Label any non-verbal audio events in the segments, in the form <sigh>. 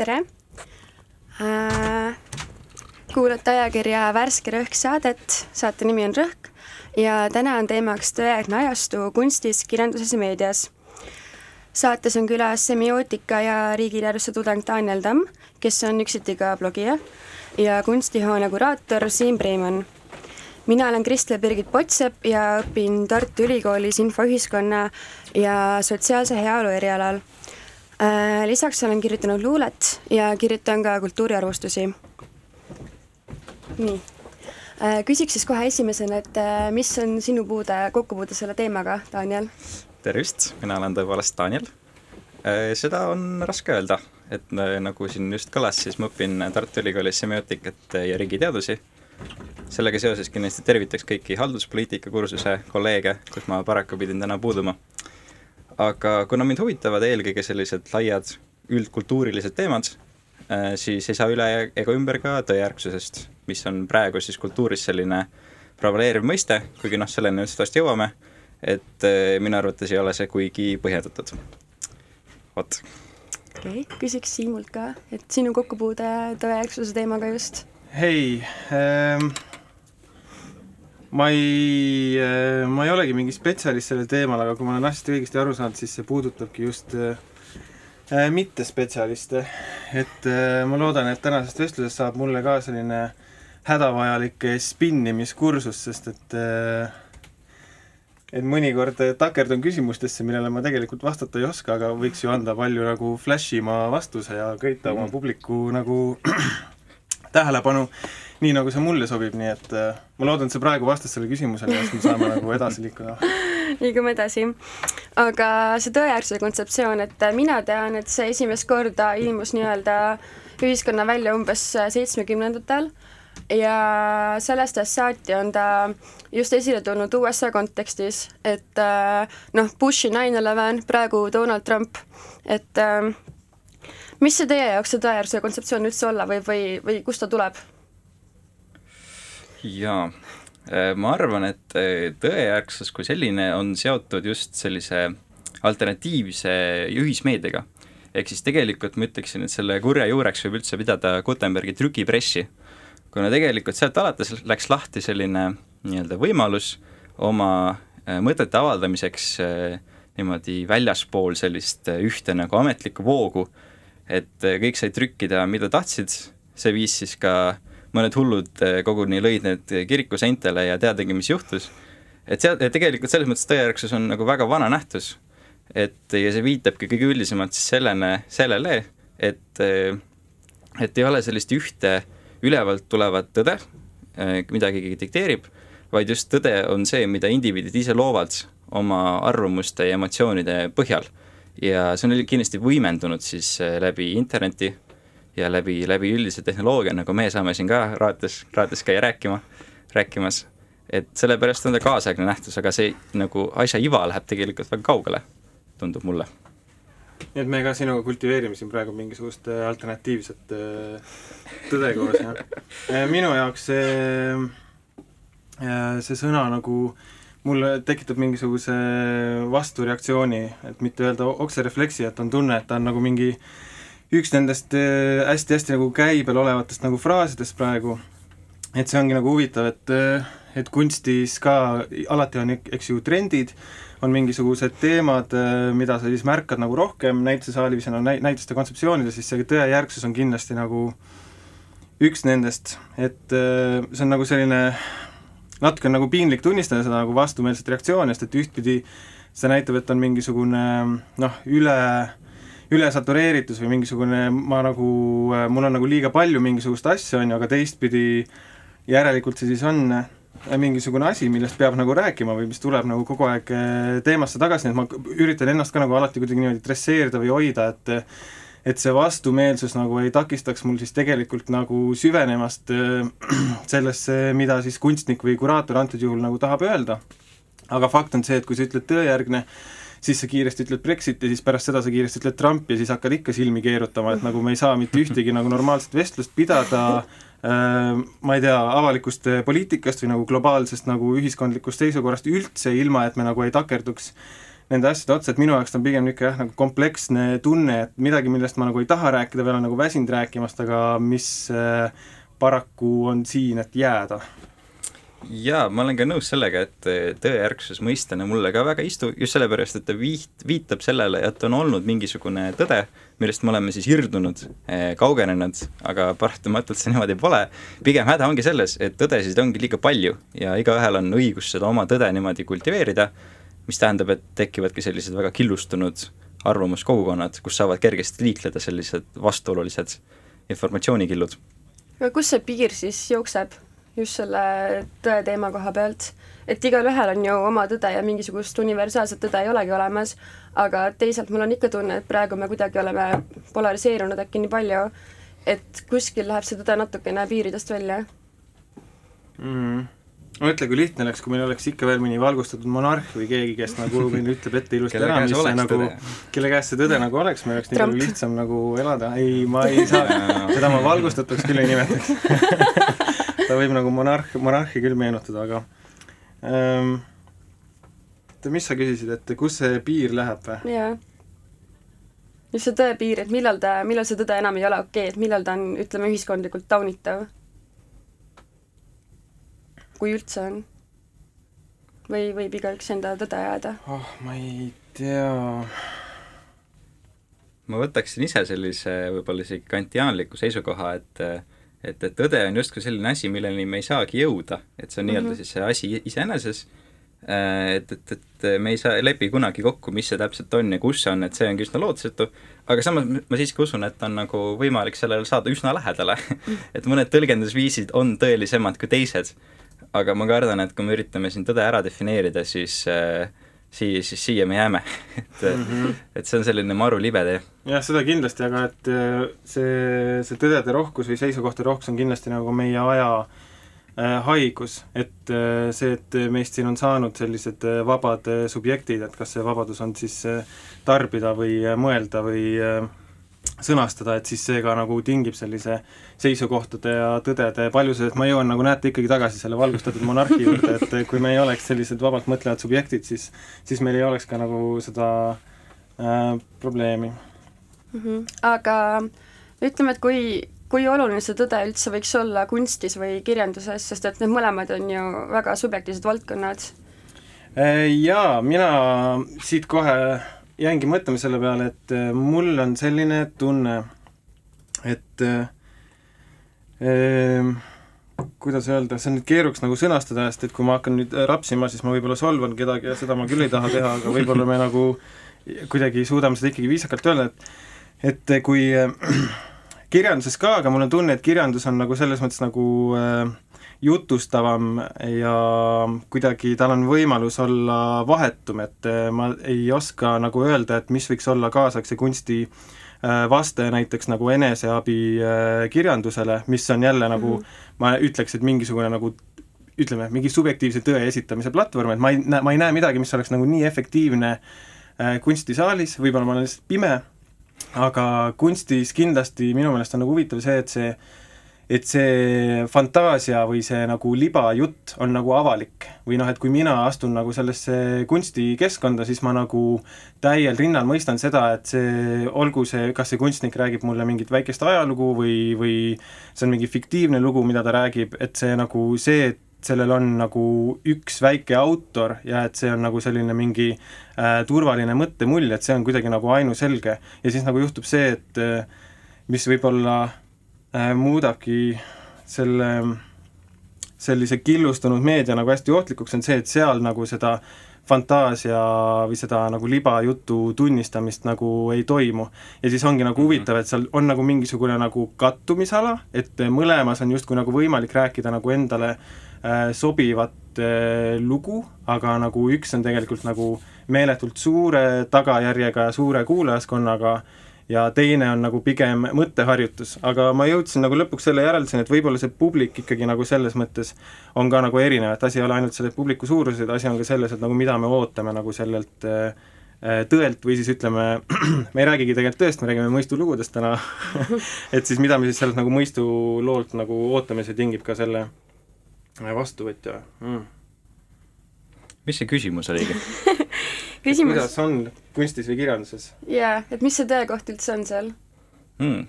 tere äh,! kuulate ajakirja Värske Rõhk saadet, saate nimi on Rõhk ja täna on teemaks tõeaegne ajastu kunstis, kirjanduses ja meedias. saates on külas semiootika ja riigiteaduse tudeng Daniel Tamm, kes on üksiti ka blogija, ja kunstihoone kuraator Siim Preimann mina olen Kristel Birgit Potsep ja õpin Tartu Ülikoolis infoühiskonna ja sotsiaalse heaolu erialal. Äh, lisaks olen kirjutanud luulet ja kirjutan ka kultuuriarvustusi. nii, äh, küsiks siis kohe esimesena, et äh, mis on sinu puude, kokkupuude selle teemaga, Daniel? tervist, mina olen tõepoolest Daniel. seda on raske öelda, et nagu siin just kõlas, siis ma õpin Tartu Ülikoolis semiootikat ja riigiteadusi sellega seoses kindlasti tervitaks kõiki halduspoliitika kursuse kolleege, kus ma paraku pidin täna puuduma. Aga kuna mind huvitavad eelkõige sellised laiad üldkultuurilised teemad, äh, siis ei saa üle ega ümber ka tõejärgsusest, mis on praegu siis kultuuris selline prevaleeriv mõiste, kuigi noh, selleni just vast jõuame, et äh, minu arvates ei ole see kuigi põhjendatud. vot. okei okay,, küsiks Siimult ka, et sinu kokkupuude tõejärgsuse teemaga just hei ähm,, ma ei äh,, ma ei olegi mingi spetsialist sellel teemal, aga kui ma olen asjast õigesti aru saanud, siis see puudutabki just äh, äh, mittespetsialiste. et ma loodan, et tänasest vestlusest saab mulle ka selline hädavajalik spinnimiskursus, sest et et mõnikord takerdun küsimustesse, millele ma tegelikult vastata ei oska, aga võiks ju anda palju nagu flash'ima vastuse ja köita oma publiku nagu <clears throat> tähelepanu, nii nagu see mulle sobib, nii et äh, ma loodan, et sa praegu vastad sellele küsimusele ja siis me saame nagu edasi liikuda. <laughs> liigume edasi. aga see tõejärgsuse kontseptsioon, et mina tean, et see esimest korda ilmus nii-öelda ühiskonna välja umbes seitsmekümnendatel ja sellest ajast saati on ta just esile tulnud USA kontekstis, et äh, noh, Bushi nine eleven, praegu Donald Trump, et äh, mis see teie jaoks see tõejärgsuse kontseptsioon üldse olla võib või, või kust ta tuleb? Jaa, äh, ma arvan, et äh, tõejärgsus kui selline on seotud just sellise alternatiivse ühismeediaga. ehk siis tegelikult ma ütleksin, et selle kurja juureks võib üldse pidada Gutenbergi trükipressi, kuna tegelikult sealt alates läks lahti selline nii-öelda võimalus oma äh, mõtete avaldamiseks niimoodi väljaspool sellist ühte nagu ametlikku voogu et äh, kõik said trükkida, mida tahtsid, see viis siis ka mõned hullud äh, koguni lõid need kiriku seintele ja teadagi, mis juhtus. et seal, tegelikult selles mõttes tõejärgsus on nagu väga vana nähtus. et ja see viitabki kõige üldisemalt siis sellene, sellele, et, äh, et ei ole sellist ühte ülevalt tulevat tõde, mida keegi dikteerib, vaid just tõde on see, mida indiviidid ise loovad oma arvamuste ja emotsioonide põhjal ja see on kindlasti võimendunud siis läbi interneti ja läbi, läbi üldise tehnoloogia, nagu me saame siin ka raadios, raadios käia rääkima, rääkimas, et sellepärast on ta kaasaegne nähtus, aga see nagu asja iva läheb tegelikult väga kaugele, tundub mulle. nii et me ka sinuga kultiveerime siin praegu mingisugust äh, alternatiivset äh, tõde koos, jah. <laughs> minu jaoks see, see sõna nagu äh, mulle tekitab mingisuguse vastureaktsiooni, et mitte öelda okserefleksi, et on tunne, et ta on nagu mingi üks nendest hästi-hästi äh, nagu käibel olevatest nagu fraasidest praegu, et see ongi nagu huvitav, et äh, et kunstis ka alati on, eks ju, trendid, on mingisugused teemad, äh, mida sa siis märkad nagu rohkem näitesaalivisena näi-, näituste kontseptsioonides, siis see tõejärgsus on kindlasti nagu üks nendest, et see on nagu selline natuke on nagu piinlik tunnistada seda nagu vastumeelset reaktsiooni, sest et ühtpidi see näitab, et on mingisugune noh, üle, ülesatureeritus või mingisugune, ma nagu, mul on nagu liiga palju mingisugust asja, on ju, aga teistpidi järelikult see siis on mingisugune asi, millest peab nagu rääkima või mis tuleb nagu kogu aeg teemasse tagasi, nii et ma üritan ennast ka nagu alati kuidagi niimoodi dresseerida või hoida, et et see vastumeelsus nagu ei takistaks mul siis tegelikult nagu süvenemast äh, <clears throat> sellesse, mida siis kunstnik või kuraator antud juhul nagu tahab öelda. aga fakt on see, et kui sa ütled tõejärgne, siis sa kiiresti ütled Brexit ja siis pärast seda sa kiiresti ütled Trump ja siis hakkad ikka silmi keerutama, et nagu me ei saa mitte ühtegi nagu normaalset vestlust pidada äh, ma ei tea, avalikust poliitikast või nagu globaalsest nagu ühiskondlikust seisukorrast üldse, ilma et me nagu ei takerduks nende asjade otsa, et minu jaoks ta on pigem niisugune jah, nagu kompleksne tunne, et midagi, millest ma nagu ei taha rääkida, veel on nagu väsinud rääkimast, aga mis äh, paraku on siin, et jääda jaa, ma olen ka nõus sellega, et eh, tõejärgsus mõistena mulle ka väga ei istu, just sellepärast, et ta viit-, viitab sellele, et on olnud mingisugune tõde, millest me oleme siis irdunud, eh, kaugenenud, aga paratamatult see niimoodi pole. pigem häda ongi selles, et tõdesid ongi liiga palju ja igaühel on õigus seda oma tõde niimoodi kultiveerida, mis tähendab, et tekivadki sellised väga killustunud arvamuskogukonnad, kus saavad kergesti liikleda sellised vastuolulised informatsioonikillud. aga kus see piir siis jookseb? Just selle tõe teema koha pealt, et igalühel on ju oma tõde ja mingisugust universaalset tõde ei olegi olemas, aga teisalt mul on ikka tunne, et praegu me kuidagi oleme polariseerunud äkki nii palju, et kuskil läheb see tõde natukene piiridest välja. Mm mõtle, kui lihtne oleks, kui meil oleks ikka veel mõni valgustatud monarh või keegi, kes nagu <laughs> meile ütleb ette ilusti ära, mis see nagu, kelle käes see tõde nagu oleks, meil oleks nii palju lihtsam nagu elada, ei, ma ei <laughs> saa, seda ma valgustatuks küll ei nimetaks <laughs> ta võib nagu monarh, monarhi küll meenutada, aga ähm, oota, mis sa küsisid, et kus see piir läheb või? jaa. just see tõe piir, et millal ta, millal see tõde enam ei ole okei okay,, et millal ta on, ütleme, ühiskondlikult taunitav? kui üldse on? või võib igaüks enda tõde ajada? oh, ma ei tea ma võtaksin ise sellise võib-olla isegi kantiaanliku seisukoha, et et, et tõde on justkui selline asi, milleni me ei saagi jõuda, et see on mm -hmm. nii-öelda siis see asi iseeneses, äh, et, et, et me ei saa, lepi kunagi kokku, mis see täpselt on ja kus see on, et see ongi üsna lootusetu, aga samas ma siiski usun, et on nagu võimalik sellele saada üsna lähedale mhm. <laughs> et mõned tõlgendusviisid on tõelisemad kui teised. aga ma kardan, et kui me üritame siin tõde ära defineerida, siis äh, siia, siis siia me jääme <laughs> et mm, -hmm. et see on selline maru libe tee. jah, seda kindlasti, aga et äh, see, see tõdede rohkus või seisukohtade rohkus on kindlasti nagu meie aja äh, haigus, et äh, see, et meist siin on saanud sellised vabad subjektid, et kas see vabadus on siis tarbida või mõelda või sõnastada, et siis see ka nagu tingib sellise seisukohtade ja tõdede paljuse, et ma jõuan, nagu näete, ikkagi tagasi selle valgustatud monarhi juurde, et kui me ei oleks sellised vabalt mõtlevad subjektid, siis siis meil ei oleks ka nagu seda äh, probleemi mm. -hmm. aga ütleme, et kui, kui oluline see tõde üldse võiks olla kunstis või kirjanduses, sest et need mõlemad on ju väga subjektiivsed valdkonnad? Äh, jaa, mina siit kohe jäingi mõtlema selle peale, et äh, mul on selline tunne, et äh, äh, kuidas öelda, see on nüüd keeruks nagu sõnastada, sest et kui ma hakkan nüüd rapsima, siis ma võib-olla solvan kedagi ja seda ma küll ei taha teha, aga võib-olla me nagu kuidagi suudame seda ikkagi viisakalt öelda, et et kui äh, <clears throat> kirjanduses ka, aga mul on tunne, et kirjandus on nagu selles mõttes nagu äh, jutustavam ja kuidagi tal on võimalus olla vahetum, et äh, ma ei oska nagu öelda, et mis võiks olla kaasaegse kunsti äh, vaste näiteks nagu eneseabi äh, kirjandusele, mis on jälle nagu mm, -hmm. ma ütleks, et mingisugune nagu ütleme, mingi subjektiivse tõe esitamise platvorm, et ma ei näe, ma ei näe midagi, mis oleks nagu nii efektiivne kunstisaalis, võib-olla ma olen lihtsalt pime, aga kunstis kindlasti minu meelest on nagu huvitav see, et see et see fantaasia või see nagu libajutt on nagu avalik. või noh, et kui mina astun nagu sellesse kunstikeskkonda, siis ma nagu täiel rinnal mõistan seda, et see, olgu see, kas see kunstnik räägib mulle mingit väikest ajalugu või, või see on mingi fiktiivne lugu, mida ta räägib, et see nagu see, et sellel on nagu üks väike autor ja et see on nagu selline mingi äh, turvaline mõttemull, et see on kuidagi nagu ainuselge. ja siis nagu juhtub see, et äh, mis võib-olla muudabki selle sellise killustunud meedia nagu hästi ohtlikuks, on see, et seal nagu seda fantaasia või seda nagu libajutu tunnistamist nagu ei toimu. ja siis ongi nagu mhm. huvitav, et seal on nagu mingisugune nagu kattumisala, et mõlemas on justkui nagu võimalik rääkida nagu endale äh, sobivat äh, lugu, aga nagu üks on tegelikult nagu meeletult suure tagajärjega ja suure kuulajaskonnaga äh, ja teine on nagu pigem mõtteharjutus, aga ma jõudsin nagu lõpuks selle järelduseni, et võib-olla see publik ikkagi nagu selles mõttes on ka nagu erinev, et asi ei ole ainult selle publiku suuruses, et asi on ka selles, et nagu mida me ootame nagu sellelt äh, äh tõelt või siis ütleme, <clears throat> me ei räägigi tegelikult tõest, me räägime mõistulugudest täna <laughs> <laughs> et siis mida me siis sellelt nagu mõistuloolt nagu ootame, see tingib ka selle vastuvõtja. Mm.. mis see küsimus oligi <laughs> küsimus kuidas on kunstis või kirjanduses? jaa, et mis see tõekoht üldse on seal hmm.?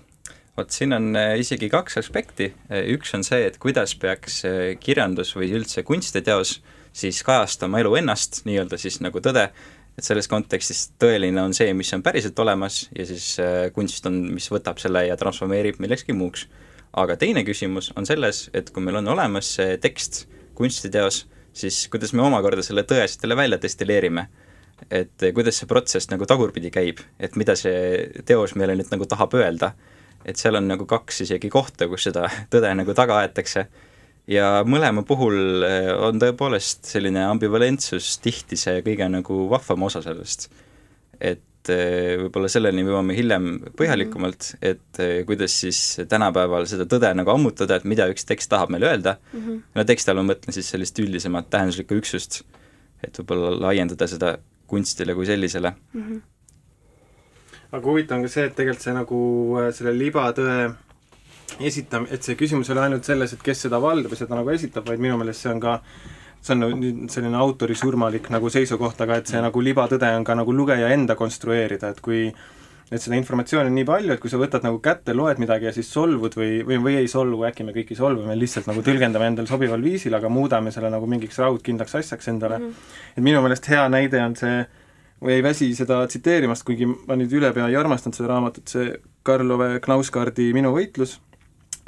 vot siin on äh, isegi kaks aspekti, äh, üks on see, et kuidas peaks äh, kirjandus või üldse kunstiteos siis kajastama elu ennast, nii-öelda siis nagu tõde, et selles kontekstis tõeline on see, mis on päriselt olemas ja siis kunst on, mis võtab selle ja transformeerib millekski muuks. aga teine küsimus on selles, et kui meil on olemas see tekst kunstiteos, siis kuidas me omakorda selle tõe siit jälle välja destilleerime et kuidas see protsess nagu tagurpidi käib, et mida see teos meile nüüd nagu tahab öelda et seal on nagu kaks isegi kohta, kus seda <laughs> tõde nagu taga aetakse ja mõlema puhul eh, on tõepoolest selline ambivalentsus tihti see kõige nagu vahvam osa sellest. et eh, võib-olla selleni jõuame hiljem põhjalikumalt, mhm. et eh, kuidas siis tänapäeval seda tõde nagu ammutada, et mida üks tekst tahab meile öelda mm, -hmm. no teksti all ma mõtlen siis sellist üldisemat tähenduslikku üksust, et võib-olla laiendada seda kunstile kui sellisele mm. -hmm aga huvitav on ka see, et tegelikult see nagu äh, selle libatõe esitam-, et see küsimus ei ole ainult selles, et kes seda valdab ja seda nagu esitab, vaid minu meelest see on ka see on nüüd selline autorisurmalik nagu seisukoht, aga et see nagu libatõde on ka nagu lugeja enda konstrueerida, et kui et seda informatsiooni on nii palju, et kui sa võtad nagu kätte, loed midagi ja siis solvud või, või, või ei solvu, äkki me kõik ei solvu, me lihtsalt nagu tõlgendame endale sobival viisil, aga muudame selle nagu mingiks raudkindlaks asjaks endale mm. -hmm. et minu meelest hea näide on see või ei väsi seda tsiteerimast, kuigi ma nüüd ülepea ei armastanud seda raamatut, see Karlove Knauskaardi Minu võitlus,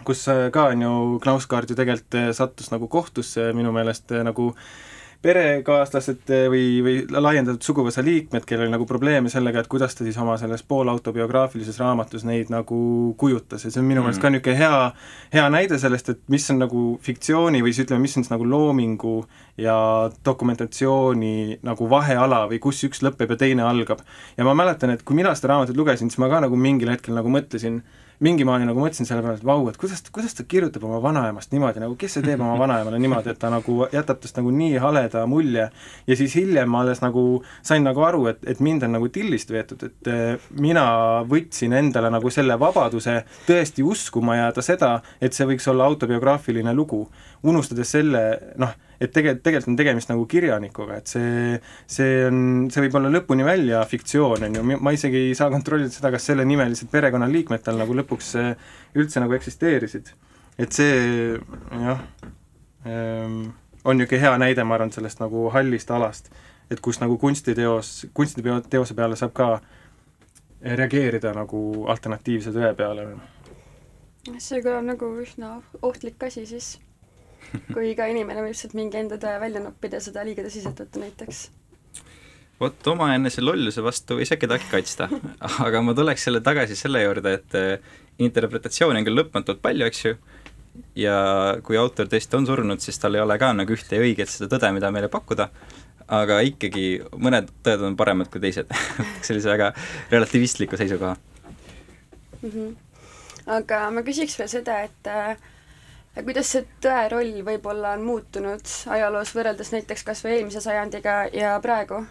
kus äh, ka on ju, Knauskaard ju tegelikult äh, sattus nagu kohtusse minu meelest äh, nagu äh, perekaaslased eh, või, või laiendatud suguvõsa liikmed, kellel nagu probleeme sellega, et kuidas ta siis oma selles poolautobiograafilises raamatus neid nagu kujutas ja see on minu meelest mm. ka niisugune hea, hea näide sellest, et mis on nagu fiktsiooni või siis ütleme, mis on siis nagu loomingu ja dokumentatsiooni nagu vaheala või kus üks lõpeb ja teine algab. ja ma mäletan, et kui mina seda raamatut lugesin, siis ma ka nagu mingil hetkel nagu mõtlesin, mingi maani nagu mõtlesin selle peale, et vau, et kuidas, kuidas ta kirjutab oma vanaemast niimoodi, nagu kes see teeb oma vanaemale niimoodi, et ta nagu jätab tast nagu nii haleda mulje. Ja siis hiljem ma alles nagu sain nagu aru, et, et mind on nagu tillist veetud, et eh, mina võtsin endale nagu selle vabaduse tõesti uskuma jääda seda, et see võiks olla autobiograafiline lugu, unustades selle noh, et tegelikult, tegelikult on tegemist nagu kirjanikuga, et see, see on, see võib olla lõpuni välja fiktsioon, on ju, ma isegi ei saa kontrollida seda, kas sellenimelised perekonnaliikmed tal nagu lõpuks üldse nagu eksisteerisid. et see jah ähm,, on niisugune hea näide, ma arvan, sellest nagu hallist alast, et kus nagu kunstiteos, kunstiteose peale saab ka reageerida nagu alternatiivse tõe peale. see kõlab nagu üsna ohtlik asi siis kui iga inimene võib sealt mingi enda tõe välja noppida ja seda liiga tõsiselt võtta näiteks vot omaenese lolluse vastu ei saa kedagi kaitsta, <laughs> aga ma tuleks selle tagasi selle juurde, et eh, interpretatsiooni on küll lõpmatult palju, eks ju, ja kui autor tõesti on surnud, siis tal ei ole ka nagu ühte õiget seda tõde, mida meile pakkuda, aga ikkagi mõned tõed on paremad kui teised <laughs> sellise väga relativistliku seisukoha mm. -hmm. aga ma küsiks veel seda, et äh, kuidas see tõe roll võib-olla on muutunud ajaloos võrreldes näiteks kas või eelmise sajandiga ja praegu?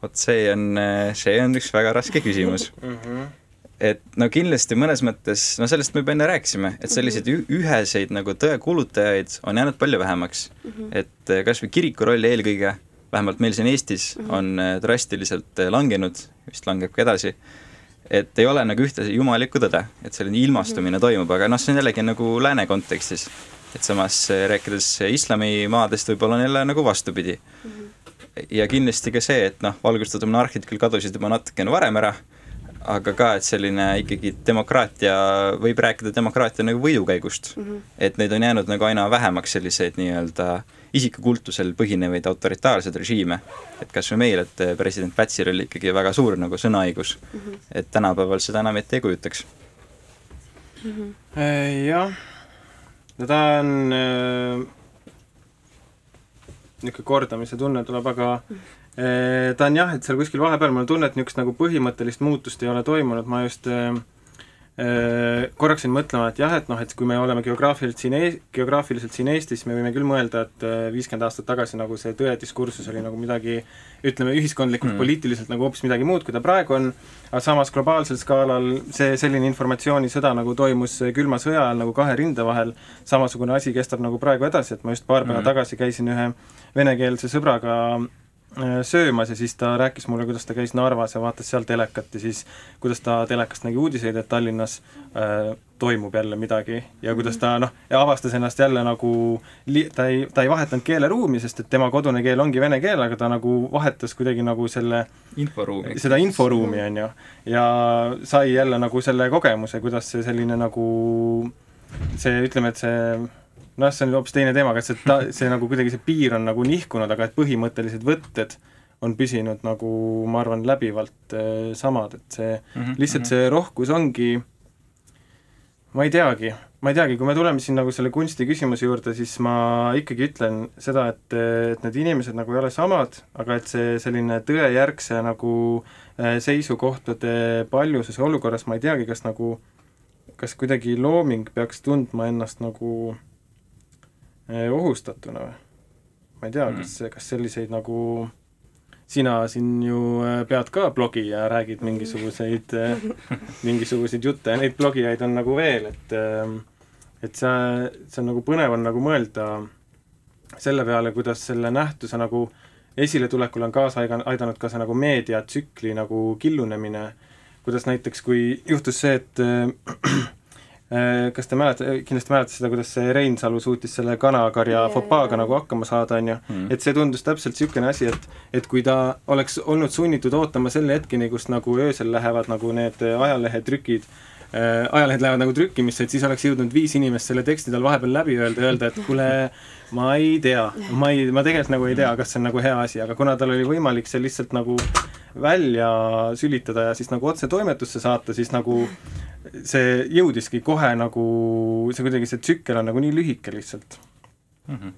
vot see on, see on üks väga raske küsimus <laughs> mm. -hmm. et no kindlasti mõnes mõttes, no sellest me juba enne rääkisime, et selliseid mm -hmm. üheseid nagu tõe kuulutajaid on jäänud palju vähemaks mm. -hmm. et eh, kas või kiriku roll eelkõige, vähemalt meil siin Eestis mm, -hmm. on eh, drastiliselt eh, langenud, vist langeb ka edasi et ei ole nagu ühte jumalikku tõde, et selline ilmastumine -hmm. toimub, aga noh, see on jällegi nagu lääne kontekstis. et samas eh, rääkides islamimaadest võib-olla on jälle nagu vastupidi. -hmm. ja kindlasti ka see, et noh, valgustatud monarhid küll kadusid juba natukene varem ära, aga ka, et selline ikkagi demokraatia, võib rääkida demokraatia nagu võidukäigust mm. -hmm. et neid on jäänud nagu aina vähemaks selliseid nii-öelda äh, isikukultusel põhinevaid autoritaarseid režiime. et kas või meil, et eh, president Pätsil oli ikkagi väga suur nagu sõnaõigus mm, -hmm. et tänapäeval seda enam ette ei kujutaks mm. -hmm. Jah, no ta on äh, niisugune kordamise tunne tuleb, aga äh, ta on jah, et seal kuskil vahepeal mul on tunne, et niisugust nagu põhimõttelist muutust ei ole toimunud, ma just äh, äh, korraks jäin mõtlema, et jah, et noh, et kui me oleme geograafiliselt siin e-, geograafiliselt siin Eestis, me võime küll mõelda, et äh, viiskümmend aastat tagasi nagu see tõediskursus oli nagu midagi ütleme, ühiskondlikult mm., poliitiliselt nagu hoopis midagi muud, kui ta praegu on, aga samas globaalsel skaalal see selline informatsioonisõda nagu toimus külma sõja ajal nagu kahe rinde vahel, samasugune asi kestab nagu praegu edasi, et ma just paar päeva mm. tagasi käisin ühe venekeelse sõbraga Äh, söömas ja siis ta rääkis mulle, kuidas ta käis Narvas ja vaatas seal telekat ja siis kuidas ta telekast nägi uudiseid, et Tallinnas äh, toimub jälle midagi ja kuidas ta noh, avastas ennast jälle nagu ta ei, ta ei vahetanud keeleruumi, sest et tema kodune keel ongi vene keel, aga ta nagu vahetas kuidagi nagu selle inforuumi. seda inforuumi, on ju. ja sai jälle nagu selle kogemuse, kuidas see selline nagu see, ütleme, et see noh, see on hoopis teine teema, et see see nagu kuidagi see piir on nagu nihkunud, aga et põhimõttelised võtted on püsinud nagu ma arvan, läbivalt äh, samad, et see mm -hmm, lihtsalt mm -hmm. see rohkus ongi ma ei teagi, ma ei teagi, kui me tuleme siin nagu selle kunsti küsimuse juurde, siis ma ikkagi ütlen seda, et, et need inimesed nagu ei ole samad, aga et see selline tõejärgse nagu äh, seisukohtade paljusus olukorras, ma ei teagi, kas nagu, kas kuidagi looming peaks tundma ennast nagu äh, ohustatuna või? ma ei tea, mm. kas, kas selliseid nagu sina siin ju eh, pead ka blogi ja räägid mingisuguseid, eh, <laughs> mingisuguseid jutte ja neid blogijaid on nagu veel, et et see, see on nagu põnev on nagu mõelda selle peale, kuidas selle nähtuse nagu esiletulekul on kaasa aidanud ka see nagu meediatsükli nagu killunemine, kuidas näiteks kui juhtus see, et Äh, kas te mäletate, kindlasti mäletate seda, kuidas see Reinsalu suutis selle kanakarja fopaaga nagu hakkama saada, on ju, mm. et see tundus täpselt niisugune asi, et et kui ta oleks olnud sunnitud ootama selle hetkeni, kus nagu öösel lähevad nagu need ajalehetrükid äh,, ajalehed lähevad nagu trükkimisse, et siis oleks jõudnud viis inimest selle teksti tal vahepeal läbi öelda, öelda, et kuule, ma ei tea, ma ei, ma tegelikult nagu ei tea, kas see on nagu hea asi, aga kuna tal oli võimalik see lihtsalt nagu välja sülitada ja siis nagu otse toimetusse saata, siis nagu see jõudiski kohe nagu, see kuidagi, see tsükkel on nagu nii lühike lihtsalt mm. -hmm.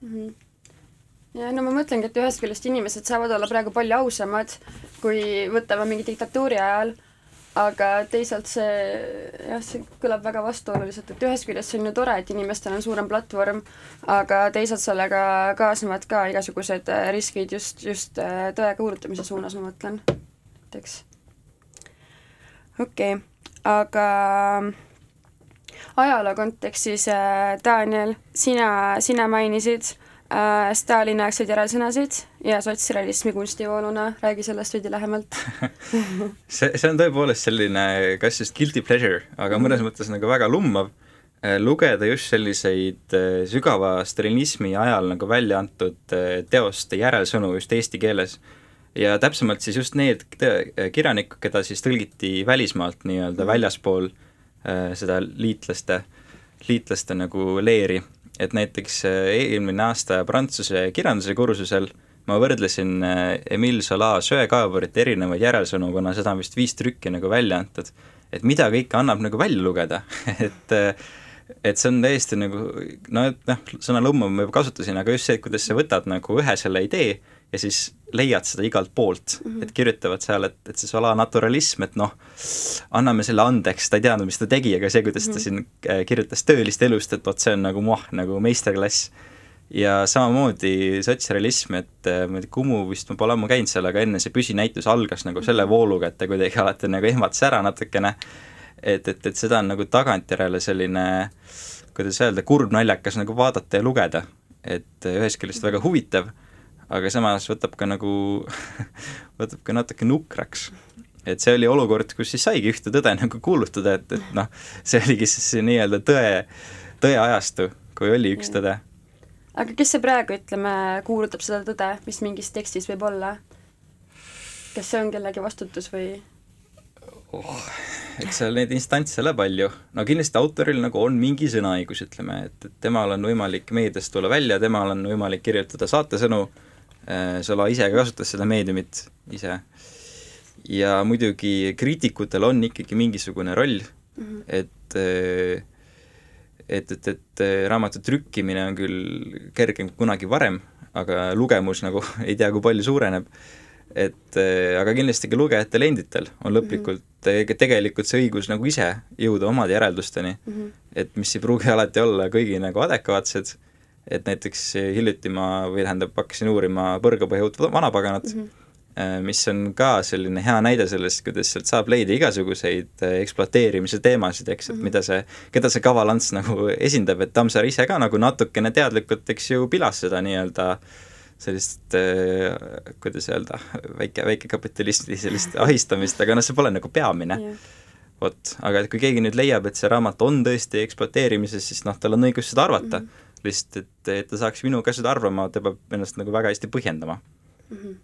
Mm -hmm. ja no ma mõtlengi, et ühest küljest inimesed saavad olla praegu palju ausamad, kui võtame mingi diktatuuri ajal, aga teisalt see, jah, see kõlab väga vastuoluliselt, et ühest küljest see on ju tore, et inimestel on suurem platvorm, aga teisalt sellega kaasnevad ka igasugused riskid just, just äh, tõe kuulutamise suunas, ma mõtlen, näiteks. okei. Okay aga ajaloo kontekstis äh,, Daniel, sina, sina mainisid äh, Stalini-aegseid järelsõnasid ja sotsrealismi kunstivooluna, räägi sellest veidi lähemalt <laughs> see, see on tõepoolest selline kas just guilty pleasure, aga mõnes mhm. mõttes nagu väga lummav äh, lugeda just selliseid äh, sügava stalinismi ajal nagu välja antud äh, teoste järelsõnu just eesti keeles ja täpsemalt siis just need kirjanikud, keda siis tõlgiti välismaalt nii-öelda mm. väljaspool äh, seda liitlaste, liitlaste nagu leeri, et näiteks äh, eelmine aasta Prantsuse kirjanduse kursusel ma võrdlesin äh, Emile Zola söekaaburit erinevaid järelsõnu, kuna seda on vist viis trükki nagu välja antud, et mida kõike annab nagu välja lugeda <laughs> et et see on täiesti nagu, no et noh, sõna lummav ma juba kasutasin, aga just see, kuidas sa võtad nagu ühe selle idee ja siis leiad seda igalt poolt mm, -hmm. et kirjutavad seal, et, et see sola naturalism, et noh, anname selle andeks, ta ei teadnud, mis ta tegi, aga see, kuidas mm -hmm. ta mhm. siin äh, kirjutas tõelist elust, et vot see on nagu muah, nagu meisterklass. Ja samamoodi sotsrealism, et äh, ma ei tea, Kumu vist ma pole ammu käinud seal, aga enne see püsinäitus algas nagu selle mhm. vooluga, et ta kuidagi alati nagu ehmatas ära natukene, et, et, et seda on nagu tagantjärele selline kuidas öelda, kurb naljakas nagu vaadata ja lugeda, et ühest küljest väga huvitav aga samas võtab ka nagu <laughs> võtab ka natuke nukraks. et see oli olukord, kus siis saigi ühte tõde nagu kuulutada, et, et noh, see oligi siis see nii-öelda tõe, tõe ajastu, kui oli üks tõde. Aga kes see praegu, ütleme, kuulutab seda tõde, mis mingis tekstis võib olla? kas see on kellegi vastutus või? oh, eks seal neid instantse ole palju, no kindlasti autoril nagu on mingi sõnaõigus, ütleme, et, et temal on võimalik meediast tulla välja, temal on võimalik kirjutada saatesõnu Äh, Sola ise ka kasutas seda meediumit ise. ja muidugi kriitikutel on ikkagi mingisugune roll mm, -hmm. et äh, et, et, et äh, raamatu trükkimine on küll kergem kui kunagi varem, aga lugemus nagu <laughs> ei tea, kui palju suureneb, et aga kindlasti ka lugejatel enditel on lõplikult et tegelikult see õigus nagu ise jõuda omade järeldusteni. Mm, -hmm. et mis ei pruugi <laughs> alati olla kõigi nagu adekvaatsed, et näiteks hiljuti ma, või tähendab, hakkasin uurima põrgapõhjut vanapaganat. Mm, -hmm. Mis on ka selline hea näide sellest, kuidas sealt saab leida igasuguseid äh, ekspluateerimise teemasid, eks, et -hmm. mida see, keda see kavalants nagu <laughs> esindab, et Tammsaar ise ka nagu natukene teadlikult, eks ju, pilas seda nii-öelda äh, sellist äh,, kuidas öelda, väike, väikekapitalisti sellist <laughs> ahistamist, aga noh, see pole nagu peamine yeah.. vot, aga et kui keegi nüüd leiab, et see raamat on tõesti ekspluateerimises, siis noh, tal on õigus seda arvata mm. -hmm. lihtsalt, et, et ta saaks minuga seda arvama, ta peab ennast nagu väga hästi põhjendama mm. -hmm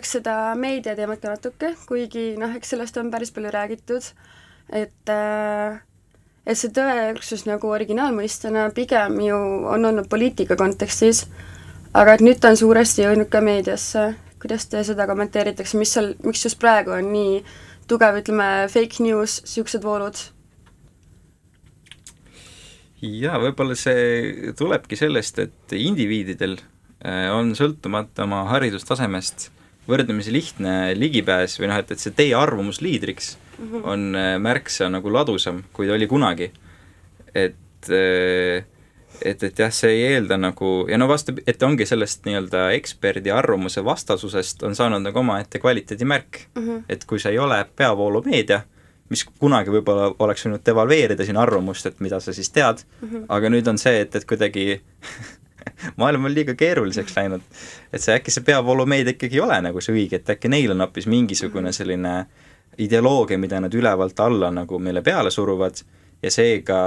puudutaks seda meediateemat ka natuke, kuigi noh, eks sellest on päris palju räägitud, et äh, et see tõeüksus nagu originaalmõistena pigem ju on olnud poliitika kontekstis, aga et nüüd ta on suuresti jõudnud ka meediasse, kuidas te seda kommenteeritakse, mis seal, miks just praegu on nii tugev, ütleme, fake news, niisugused voolud? jaa, võib-olla see tulebki sellest, et indiviididel äh, on sõltumata oma haridustasemest võrdlemisi lihtne ligipääs või noh, et, et see teie arvamus liidriks mm -hmm. on äh, märksa nagu ladusam, kui ta oli kunagi. et äh, et, et jah, see ei eelda nagu ja no vastu, et ongi sellest nii-öelda eksperdi arvamuse vastasusest on saanud nagu omaette kvaliteedimärk mm. -hmm. et kui see ei ole peavoolumeedia, mis kunagi võib-olla oleks võinud devalveerida sinu arvamust, et mida sa siis tead mm, -hmm. aga nüüd on see, et, et kuidagi <laughs> <laughs> maailm on liiga keeruliseks läinud. et see äkki see peavoolumeedia ikkagi ei ole nagu see õige, et äkki neil on hoopis mingisugune mhm. selline ideoloogia, mida nad ülevalt alla nagu meile peale suruvad ja seega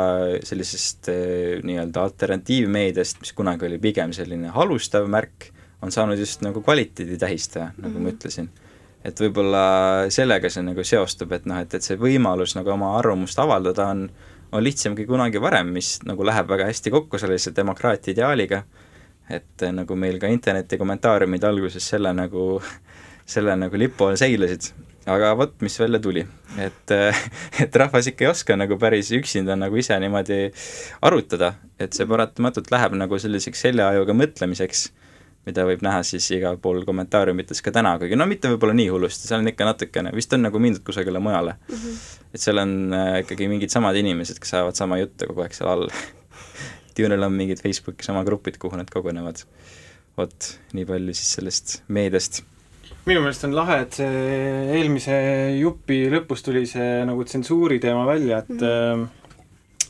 sellisest eh, nii-öelda alternatiivmeediast, mis kunagi oli pigem selline halustav märk, on saanud just nagu kvaliteedi tähistaja, nagu mm -hmm. ma mhm. ütlesin. et võib-olla sellega see nagu seostub, et noh, et, et see võimalus nagu oma arvamust avaldada on, on lihtsam kui kunagi varem, mis nagu läheb väga hästi kokku sellise demokraatia ideaaliga, et eh, nagu meil ka interneti kommentaariumid alguses selle nagu, selle nagu lipu all seilasid, aga vot, mis välja tuli, et, et rahvas ikka ei oska nagu päris üksinda nagu ise niimoodi arutada, et see paratamatult läheb nagu selliseks seljaajuga mõtlemiseks, mida võib näha siis igal pool kommentaariumites ka täna, kuigi no mitte võib-olla nii hullusti, seal on ikka natukene, vist on nagu mindud kusagile mujale mm. -hmm. et seal on äh, ikkagi mingid samad inimesed, kes ajavad sama juttu kogu aeg seal all <laughs> et ju neil on mingid Facebooki sama grupid, kuhu nad kogunevad. vot, nii palju siis sellest meediast minu meelest on lahe, et see eelmise jupi lõpus tuli see nagu tsensuuri teema välja, et mm -hmm.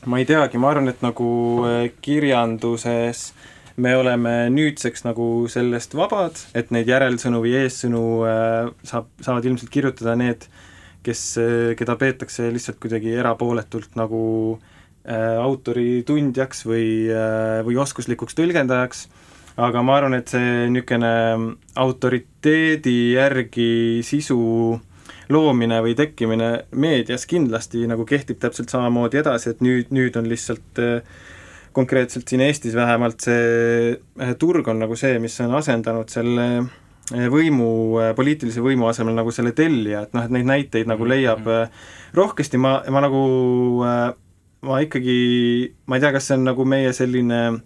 ma ei teagi, ma arvan, et nagu äh, kirjanduses me oleme nüüdseks nagu sellest vabad, et neid järelsõnu või eessõnu äh, saab, saavad ilmselt kirjutada need, kes, keda peetakse lihtsalt kuidagi erapooletult nagu äh, autori tundjaks või äh,, või oskuslikuks tõlgendajaks. Aga ma arvan, et see niisugune autoriteedi järgi sisu loomine või tekkimine meedias kindlasti nagu kehtib täpselt samamoodi edasi, et nüüd, nüüd on lihtsalt äh, konkreetselt siin Eestis vähemalt see äh, turg on nagu see, mis on asendanud selle äh, võimu, poliitilise võimu asemel nagu selle tellija, et noh, et neid näiteid nagu leiab rohkesti, ma, ma nagu, ma ikkagi, ma ei tea, kas see on nagu meie selline äh,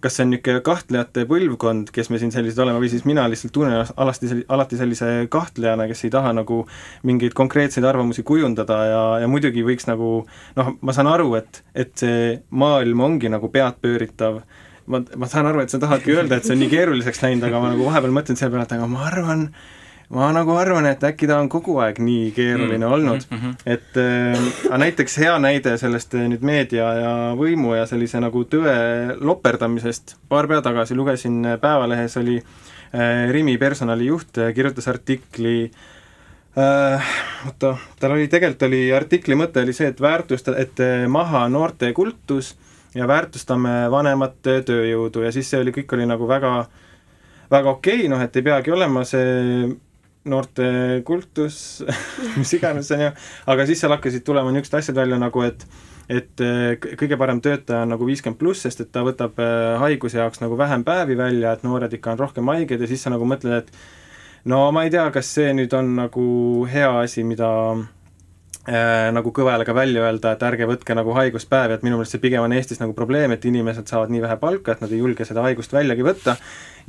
kas see on niisugune kahtlejate põlvkond, kes me siin sellised oleme, või siis mina lihtsalt tunnen alasti, alati sellise kahtlejana, kes ei taha nagu mingeid konkreetseid arvamusi kujundada ja, ja muidugi võiks nagu noh, ma saan aru, et, et see maailm ongi nagu peadpööritav, ma, ma saan aru, et sa tahadki öelda, et see on nii keeruliseks läinud, aga ma nagu vahepeal mõtlen selle peale, et aga ma arvan, ma nagu arvan, et äkki ta on kogu aeg nii keeruline mm. olnud mm, -hmm. et äh, näiteks hea näide sellest äh, nüüd meedia ja võimu ja sellise nagu tõe loperdamisest, paar päeva tagasi lugesin äh, Päevalehes oli äh, Rimi personalijuht äh,, kirjutas artikli äh, oota, tal oli, tegelikult oli artikli mõte oli see, et väärtusta, et maha noorte kultus ja väärtustame vanemat tööjõudu ja siis see oli, kõik oli nagu väga väga okei okay,, noh et ei peagi olema see noorte kultus <laughs> mis iganes, on ju, aga siis seal hakkasid tulema niisugused asjad välja nagu, et et äh, kõige parem töötaja on nagu viiskümmend pluss, sest et ta võtab äh, haiguse jaoks nagu vähem päevi välja, et noored ikka on rohkem haiged ja siis sa nagu mõtled, et no ma ei tea, kas see nüüd on nagu hea asi, mida nagu kõvele ka välja öelda, et ärge võtke nagu haiguspäevi, et minu meelest see pigem on Eestis nagu probleem, et inimesed saavad nii vähe palka, et nad ei julge seda haigust väljagi võtta.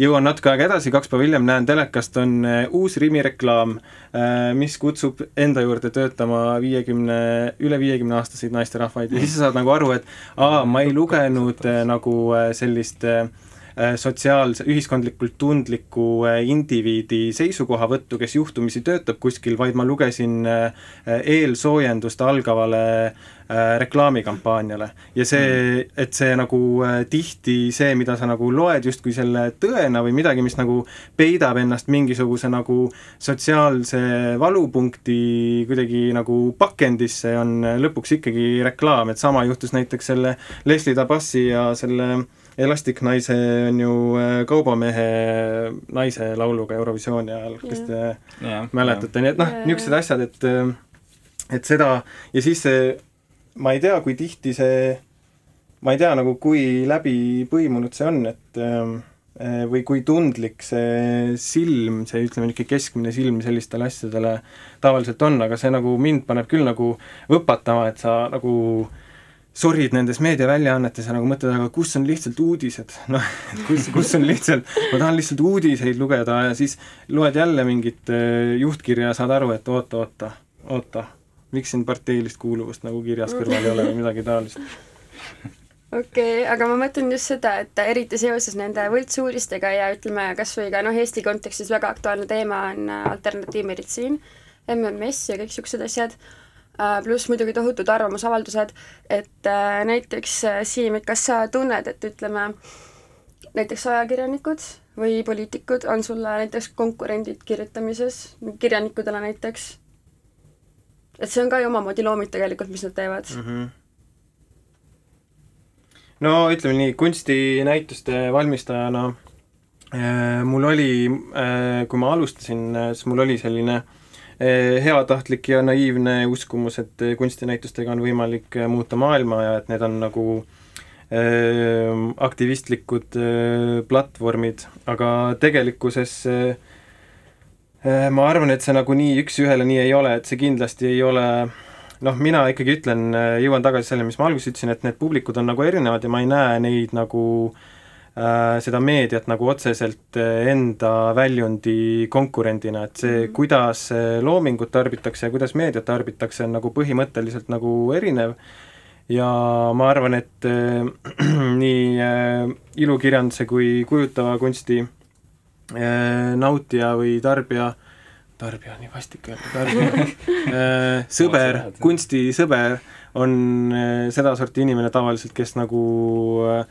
Jõuan natuke aega edasi, kaks päeva hiljem näen telekast on äh, uus Rimi reklaam, äh, mis kutsub enda juurde töötama viiekümne, üle viiekümne aastaseid naisterahvaid. Ja siis sa saad nagu aru, et aa, ma ei lugenud äh, nagu sellist sotsiaalse, ühiskondlikult tundliku indiviidi seisukohavõttu, kes juhtumisi töötab kuskil, vaid ma lugesin eelsoojendust algavale Äh, reklaamikampaaniale ja see, mm. et see nagu äh, tihti see, mida sa nagu loed justkui selle tõena või midagi, mis nagu peidab ennast mingisuguse nagu sotsiaalse valupunkti kuidagi nagu pakendisse, on lõpuks ikkagi reklaam, et sama juhtus näiteks selle Leslie Tabassi ja selle Elastic Naise on ju äh, kaubamehe naise lauluga Eurovisiooni ajal, kes te yeah. mäletate, nii et noh, niisugused asjad, et et seda ja siis see ma ei tea, kui tihti see, ma ei tea nagu, kui läbipõimunud see on, et äh, või kui tundlik see silm, see ütleme niisugune keskmine silm sellistele asjadele tavaliselt on, aga see nagu mind paneb küll nagu võpatama, et sa nagu sorid nendes meediaväljaannetes ja nagu mõtled, aga kus on lihtsalt uudised, <laughs> noh, et kus, kus on lihtsalt, ma tahan lihtsalt uudiseid lugeda ja siis loed jälle mingit äh, juhtkirja ja saad aru, et oota, oota, oota miks siin parteilist kuuluvust nagu kirjas kõrval ei ole või midagi taolist. <laughs> okei okay,, aga ma mõtlen just seda, et eriti seoses nende võltsuudistega ja ütleme, kas või ka noh, Eesti kontekstis väga aktuaalne teema on äh, alternatiivmeditsiin, MMS ja kõik niisugused asjad, pluss muidugi tohutud arvamusavaldused, et äh, näiteks Siim, et kas sa tunned, et ütleme, näiteks ajakirjanikud või poliitikud on sulle näiteks konkurendid kirjutamises, kirjanikudele näiteks? et see on ka ju omamoodi looming tegelikult, mis nad teevad mm. -hmm no ütleme nii, kunstinäituste valmistajana äh, mul oli äh,, kui ma alustasin, äh, siis mul oli selline äh, heatahtlik ja naiivne uskumus, et kunstinäitustega on võimalik äh, muuta maailma ja et need on nagu aktivistlikud platvormid, aga tegelikkuses ma arvan, et see nagu nii üks-ühele nii ei ole, et see kindlasti ei ole noh, mina ikkagi ütlen, jõuan tagasi selle, mis ma alguses ütlesin, et need publikud on nagu erinevad ja ma ei näe neid nagu äh, seda meediat nagu otseselt äh, enda väljundi konkurendina, et see, mhm. kuidas loomingut tarbitakse ja kuidas meediat tarbitakse, on nagu põhimõtteliselt nagu erinev ja ma arvan, et äh, <clears throat> nii äh, ilukirjanduse kui kujutava kunsti äh, nautija või tarbija äh, tarbija on nii vastik öelda, tarbija <laughs> <laughs> äh, sõber, kunstisõber on äh, sedasorti inimene tavaliselt, kes nagu äh,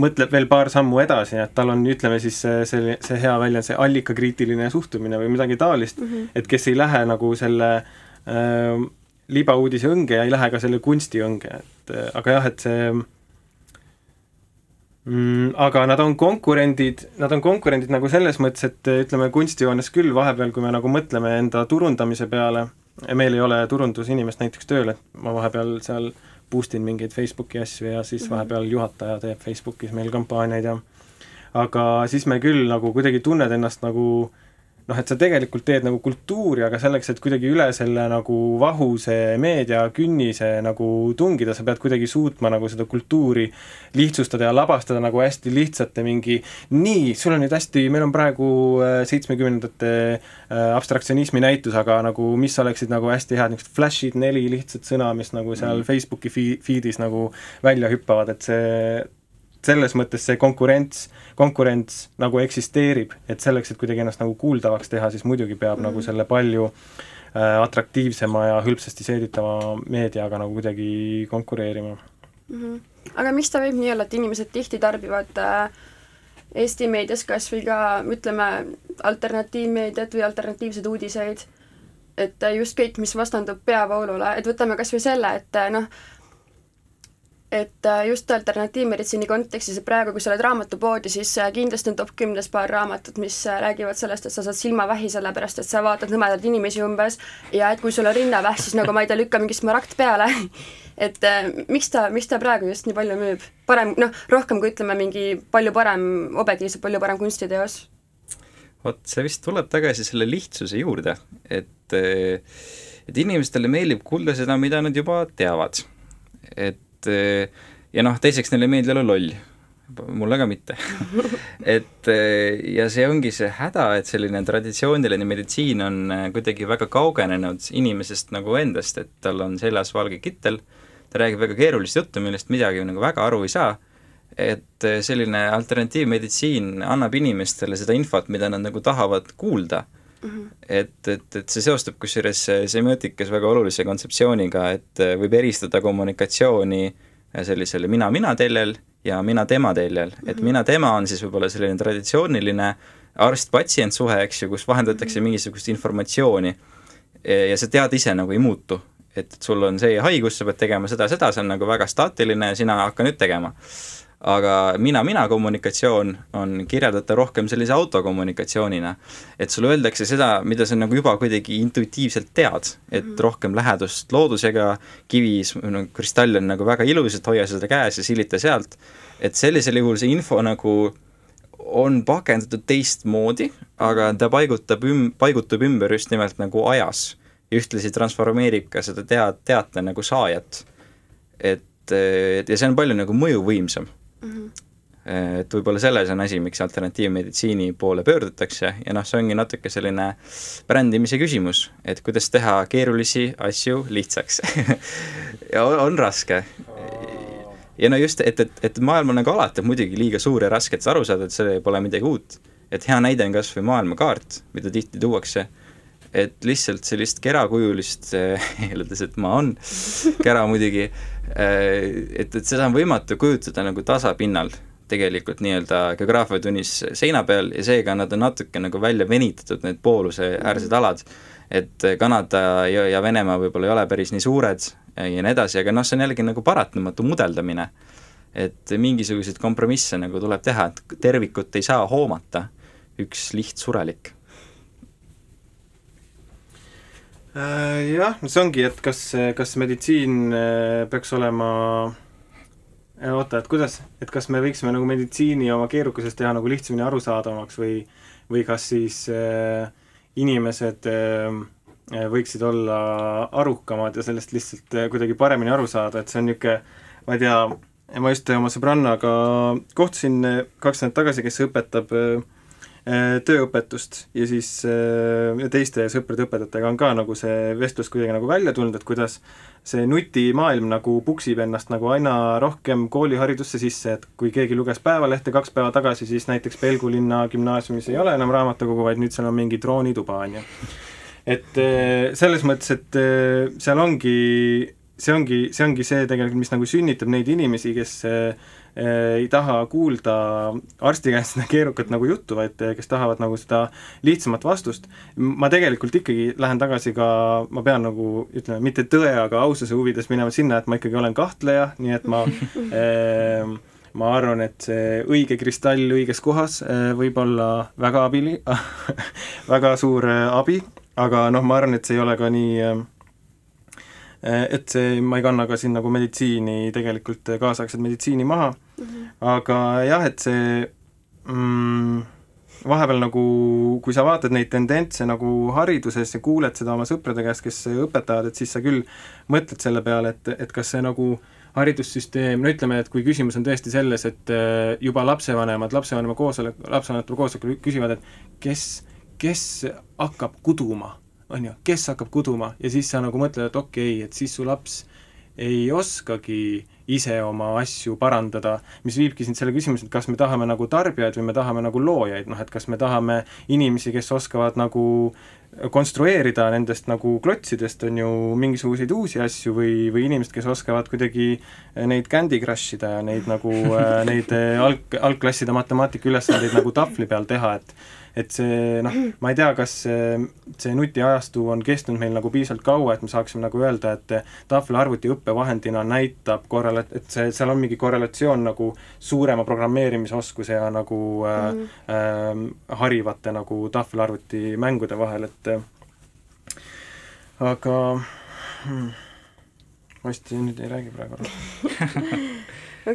mõtleb veel paar sammu edasi, et tal on, ütleme siis see, see, see hea väljend, see allikakriitiline suhtumine või midagi taolist mm, -hmm. et kes ei lähe nagu selle äh, libauudise õnge ja ei lähe ka selle kunsti õnge, et äh, aga jah, et see mm,? Aga nad on konkurendid, nad on konkurendid nagu selles mõttes, et ütleme, kunstijoones küll vahepeal, kui me nagu mõtleme enda turundamise peale, meil ei ole turundusinimest näiteks tööl, et ma vahepeal seal boost in mingeid Facebooki asju ja siis mhm. vahepeal juhataja teeb Facebookis meil kampaaniaid ja aga siis me küll nagu kuidagi tunned ennast nagu äh, noh, et sa tegelikult teed nagu kultuuri, aga selleks, et kuidagi üle selle nagu vahuse meediakünnise nagu tungida, sa pead kuidagi suutma nagu seda kultuuri lihtsustada ja labastada nagu hästi lihtsate mingi nii, sul on nüüd hästi, meil on praegu äh, seitsmekümnendate äh, abstraktsionismi näitus, aga nagu mis oleksid nagu hästi head niisugused flash'id, neli lihtsat sõna, mis nagu seal mm. Facebooki feed'is nagu välja hüppavad, et see selles mõttes see konkurents, konkurents nagu eksisteerib, et selleks, et kuidagi ennast nagu kuuldavaks teha, siis muidugi peab mm -hmm. nagu mhm. selle palju äh, atraktiivsema ja hõlpsasti seeditava meediaga nagu kuidagi konkureerima mm. -hmm. aga miks ta võib nii olla, et inimesed tihti tarbivad äh, Eesti meedias kas või ka ütleme, alternatiivmeediat või alternatiivseid uudiseid, et just kõik, mis vastandub peavoolule, et võtame kas või selle, et noh, et äh, just alternatiivmeditsiini kontekstis, et praegu, kui sa oled raamatupoodi, siis äh, kindlasti on top kümnes paar raamatut, mis äh, räägivad sellest, et sa saad silmavähi, sellepärast et sa vaatad nõmedaid inimesi umbes ja et kui sul on rinnavähk, siis nagu ma ei tea, lükka mingi smaragd peale <laughs> et miks ta, miks ta praegu just nii palju müüb? parem, noh, rohkem kui ütleme, mingi palju parem, objektiivselt palju parem kunstiteos? vot see vist tuleb tagasi selle lihtsuse juurde, et et inimestele meeldib kuulda seda, mida nad juba teavad. et et ja noh, teiseks neile ei meeldi olla loll. mulle ka mitte. <laughs> Et ja see ongi see häda, et selline traditsiooniline meditsiin on kuidagi väga kaugenenud inimesest nagu endast, et tal on seljas valge kittel, ta räägib väga keerulist juttu, millest midagi nagu väga aru ei saa, et selline alternatiivmeditsiin annab inimestele seda infot, mida nad nagu tahavad kuulda Mm -hmm. et, et, et see seostub kusjuures semiootikas väga olulise kontseptsiooniga, et võib eristada kommunikatsiooni sellisele mina-mina teljel ja mina-tema teljel, et mhm. mina-tema on siis võib-olla selline traditsiooniline arst-patsient suhe, eks ju, kus vahendatakse mhm. mingisugust informatsiooni ja sa tead ise nagu ei muutu. et sul on see haigus, sa pead tegema seda, seda, see on nagu väga staatiline ja sina hakka nüüd tegema aga mina-mina kommunikatsioon on kirjeldatav rohkem sellise autokommunikatsioonina. et sulle öeldakse seda, mida sa nagu juba kuidagi intuitiivselt tead, et mm -hmm. rohkem lähedust loodusega, kivis, no kristall on nagu väga ilus, et hoia seda käes ja silita sealt, et sellisel juhul see info nagu on pakendatud teistmoodi, aga ta paigutab üm-, paigutub ümber just nimelt nagu ajas ja ühtlasi transformeerib ka seda tead-, teate nagu saajat. et, et ja see on palju nagu mõjuvõimsam mm. -hmm et võib-olla selles on asi, miks alternatiivmeditsiini poole pöördutakse ja noh, see ongi natuke selline brändimise küsimus, et kuidas teha keerulisi asju lihtsaks <laughs> ja on, on raske. ja no just, et, et, et maailm on nagu alati muidugi liiga suur ja raske, et sa aru saad, et see pole midagi uut. et hea näide on kas või maailmakaart, mida tihti tuuakse, et lihtsalt sellist kerakujulist, <laughs> eeldades, et maa on kera muidugi, et, et seda on võimatu kujutada nagu tasapinnal tegelikult nii-öelda geograafiatunnis seina peal ja seega nad on natuke nagu välja venitatud, need pooluse äärsed alad, et Kanada ja, ja Venemaa võib-olla ei ole päris nii suured ja nii edasi, aga noh, see on jällegi nagu paratamatu mudeldamine. et mingisuguseid kompromisse nagu tuleb teha, et tervikut ei saa hoomata üks lihtsurelik Äh, jah, see ongi, et kas, kas meditsiin äh, peaks olema äh, oota, et kuidas, et kas me võiksime nagu meditsiini oma keerukusest teha nagu lihtsamini arusaadavamaks või, või kas siis äh, inimesed äh, võiksid olla arukamad ja sellest lihtsalt kuidagi paremini aru saada, et see on niisugune, ma ei tea, ma just oma sõbrannaga kohtusin kaks nädalat tagasi, kes õpetab äh, Äh, tööõpetust ja siis äh, teiste sõprade õpetajatega on ka nagu see vestlus kuidagi nagu välja tulnud, et kuidas see nutimaailm nagu puksib ennast nagu aina rohkem kooliharidusse sisse, et kui keegi luges Päevalehte kaks päeva tagasi, siis näiteks Pelgu linna gümnaasiumis ei ole enam raamatukogu, vaid nüüd seal on mingi droonituba, on ju. et äh, selles mõttes, et seal ongi, see ongi, see ongi see tegelikult, mis nagu sünnitab neid inimesi, kes Äh, ei taha kuulda arsti käest seda keerukat nagu juttu, vaid äh, kes tahavad nagu seda lihtsamat vastust. ma tegelikult ikkagi lähen tagasi ka, ma pean nagu ütleme, mitte tõe, aga aususe huvides minema sinna, et ma ikkagi olen kahtleja, nii et ma äh, <laughs> ma arvan, et see õige kristall õiges kohas äh, võib olla väga abili <laughs> väga suur abi, aga noh, ma arvan, et see ei ole ka nii Eh, et see, ma ei kanna ka siin nagu meditsiini, tegelikult kaasaegset meditsiini maha mm, -hmm. aga jah, et see mm, vahepeal nagu, kui sa vaatad neid tendentse nagu hariduses ja kuuled seda oma sõprade käest, kes õpetavad, et siis sa küll mõtled selle peale, et, et kas see nagu haridussüsteem, no ütleme, et kui küsimus on tõesti selles, et eh, juba lapsevanemad lapsevanema koosolek, lapsevanemate koosolekul küsivad, et kes, kes hakkab kuduma on ju, kes hakkab kuduma ja siis sa nagu mõtled, et okei okay,, et siis su laps ei oskagi ise oma asju parandada, mis viibki sind selle küsimuseni, et kas me tahame nagu tarbijaid või me tahame nagu loojaid, noh et kas me tahame inimesi, kes oskavad nagu konstrueerida nendest nagu klotsidest, on ju, mingisuguseid uusi asju või, või inimesed, kes oskavad kuidagi neid Candy Crush ida ja neid nagu, <laughs> neid alg, algklasside matemaatikaülesandeid nagu tahvli peal teha, et et see noh, ma ei tea, kas see, nutiajastu on kestnud meil nagu piisavalt kaua, et me saaksime nagu öelda, et tahvelarvuti õppevahendina näitab korrela-, et see, seal on mingi korrelatsioon nagu suurema programmeerimisoskuse ja nagu äh, mm. äh, harivate nagu tahvelarvuti mängude vahel, et äh, aga hmm, ma vist nüüd ei räägi praegu <laughs>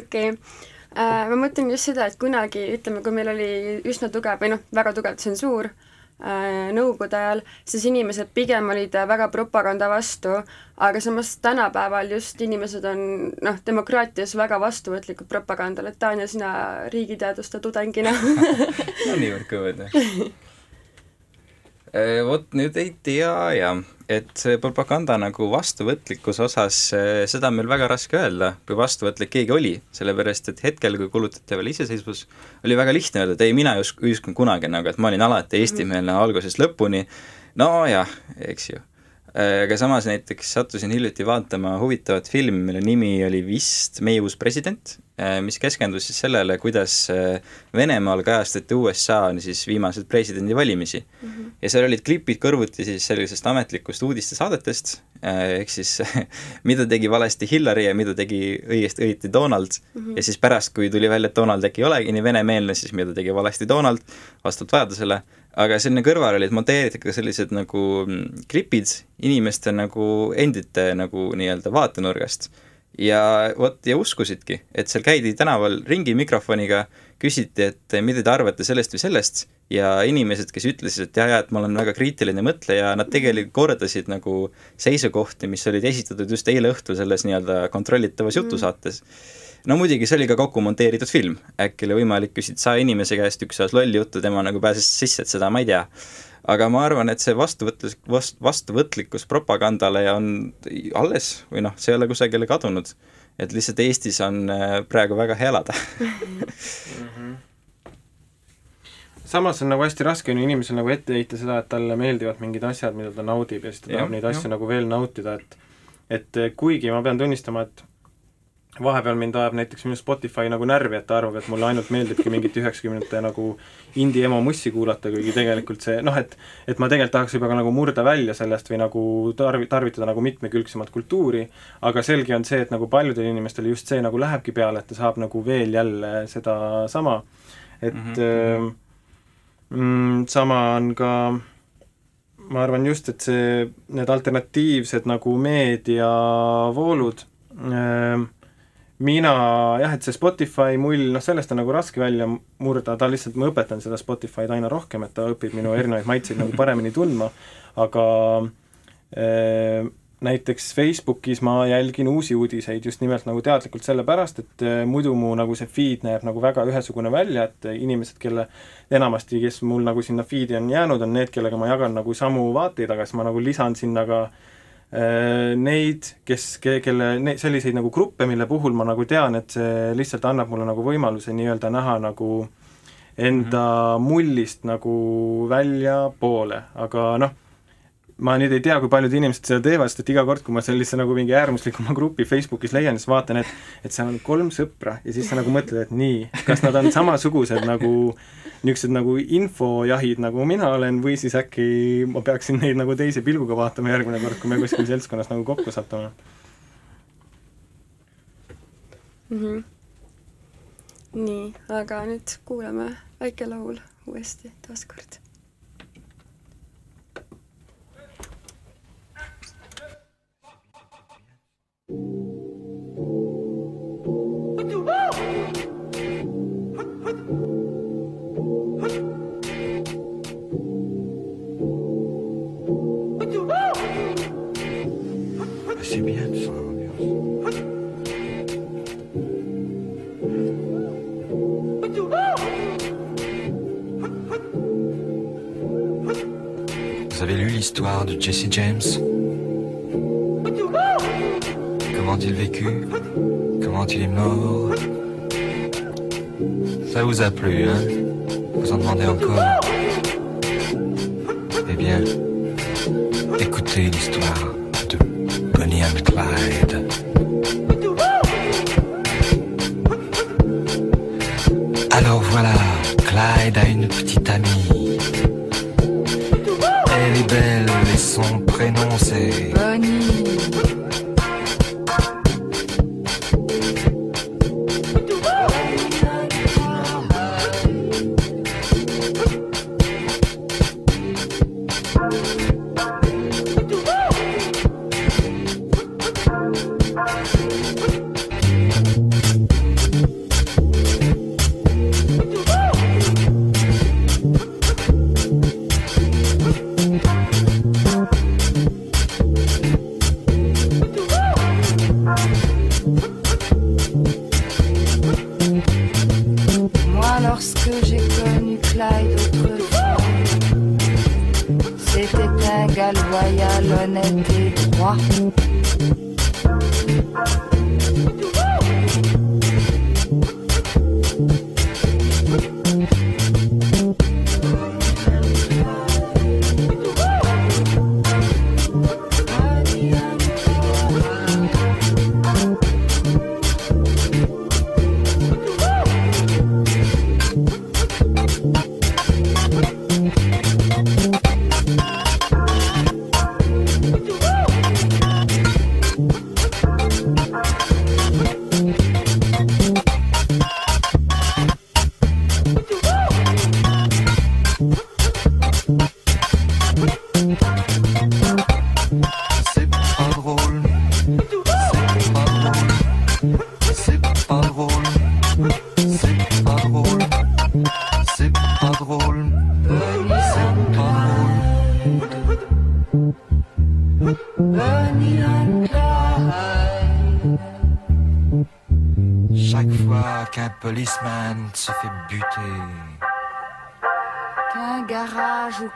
okei okay äh,. Ma mõtlen just seda, et kunagi, ütleme, kui meil oli üsna tugev või noh, väga tugev tsensuur äh, Nõukogude ajal, siis inimesed pigem olid väga propaganda vastu, aga samas tänapäeval just inimesed on noh, demokraatias väga vastuvõtlikud propagandale, et Tanja, sina riigiteaduste tudengina. <laughs> No niivõrd kõvad, jah. Äh, <laughs> vot nüüd ei tea jah, et see propaganda nagu vastuvõtlikkuse osas, äh, seda on meil väga raske öelda, kui vastuvõtlik keegi oli, sellepärast et hetkel, kui kuulutati veel iseseisvus, oli väga lihtne öelda, et ei, mina ei usk-, ei uskunud kunagi nagu, et ma olin alati eestimeelne algusest lõpuni, nojah, eks ju. Äh, aga samas näiteks sattusin hiljuti vaatama huvitavat filmi, mille nimi oli vist Meie uus president, äh, mis keskendus siis sellele, kuidas äh, Venemaal kajastati USA siis viimaseid presidendivalimisi mm. -hmm. ja seal olid klipid kõrvuti siis sellisest ametlikust uudistesaadetest, ehk siis <laughs> mida tegi valesti Hillary ja mida tegi õigesti, õieti Donald mm, -hmm. ja siis pärast, kui tuli välja, et Donald äkki ei olegi nii venemeelne, siis mida tegi valesti Donald, vastavalt vajadusele aga sinna kõrvale olid monteeritud ka sellised nagu mm, klipid inimeste nagu endite nagu nii-öelda vaatenurgast. ja vot, ja uskusidki, et seal käidi tänaval ringi mikrofoniga, küsiti, et mida te arvate sellest või sellest ja inimesed, kes ütlesid, et jaa, jaa, et ma olen väga kriitiline mõtleja, nad tegelikult kordasid nagu seisukohti, mis olid esitatud just eile õhtul selles nii-öelda kontrollitavas jutusaates mm no muidugi, see oli ka kokku monteeritud film, äkki oli võimalik küsida saja inimese käest üks osa lolli juttu, tema nagu pääses sisse, et seda ma ei tea. aga ma arvan, et see vastuvõtlis, vast-, vastuvõtlikkus propagandale on alles või noh, see ei ole kusagile kadunud. et lihtsalt Eestis on äh, praegu väga hea elada samas on nagu hästi raske on ju inimesel nagu ette heita seda, et talle meeldivad mingid asjad, mida ta naudib ja siis ta tahab neid asju nagu veel nautida, et et kuigi ma pean tunnistama, et vahepeal mind ajab näiteks minu Spotify nagu närvi, et ta arvab, et mulle ainult meeldibki mingit üheksakümnendate nagu indie emo mussi kuulata, kuigi tegelikult see noh, et et ma tegelikult tahaks juba ka nagu murda välja sellest või nagu tarvi-, tarvitada nagu mitmekülgsemat kultuuri, aga selge on see, et nagu paljudele inimestele just see nagu lähebki peale, et ta saab nagu veel jälle sedasama, et mm -hmm. mm, sama on ka ma arvan just, et see, need alternatiivsed nagu meediavoolud äh, mina jah, et see Spotify mull, noh sellest on nagu raske välja murda, ta lihtsalt, ma õpetan seda Spotify'd aina rohkem, et ta õpib minu erinevaid maitseid nagu paremini tundma, aga äh, näiteks Facebookis ma jälgin uusi uudiseid just nimelt nagu teadlikult sellepärast, et äh, muidu mu nagu see feed näeb nagu väga ühesugune välja, et inimesed, kelle enamasti, kes mul nagu sinna feed'i on jäänud, on need, kellega ma jagan nagu samu vaateid, aga siis ma nagu lisan sinna ka Äh, neid, kes, kelle, selliseid nagu gruppe, mille puhul ma nagu tean, et see lihtsalt annab mulle nagu võimaluse nii-öelda näha nagu enda mm -hmm. mullist nagu väljapoole, aga noh, ma nüüd ei tea, kui paljud inimesed seda teevad, sest et iga kord, kui ma sellise nagu mingi äärmuslikuma grupi Facebookis leian, siis vaatan, et et seal on kolm sõpra ja siis sa nagu mõtled, et nii, kas nad on samasugused nagu niisugused nagu infojahid, nagu mina olen, või siis äkki ma peaksin neid nagu teise pilguga vaatama järgmine kord, kui me kuskil seltskonnas nagu kokku satume mm. -hmm. nii, aga nüüd kuulame väikelaul uuesti taaskord C'est bien de ça, Vous avez lu l'histoire de Jesse James? Comment il vécu Comment il est mort? Ça vous a plu, hein? Vous en demandez encore? Eh bien, écoutez l'histoire.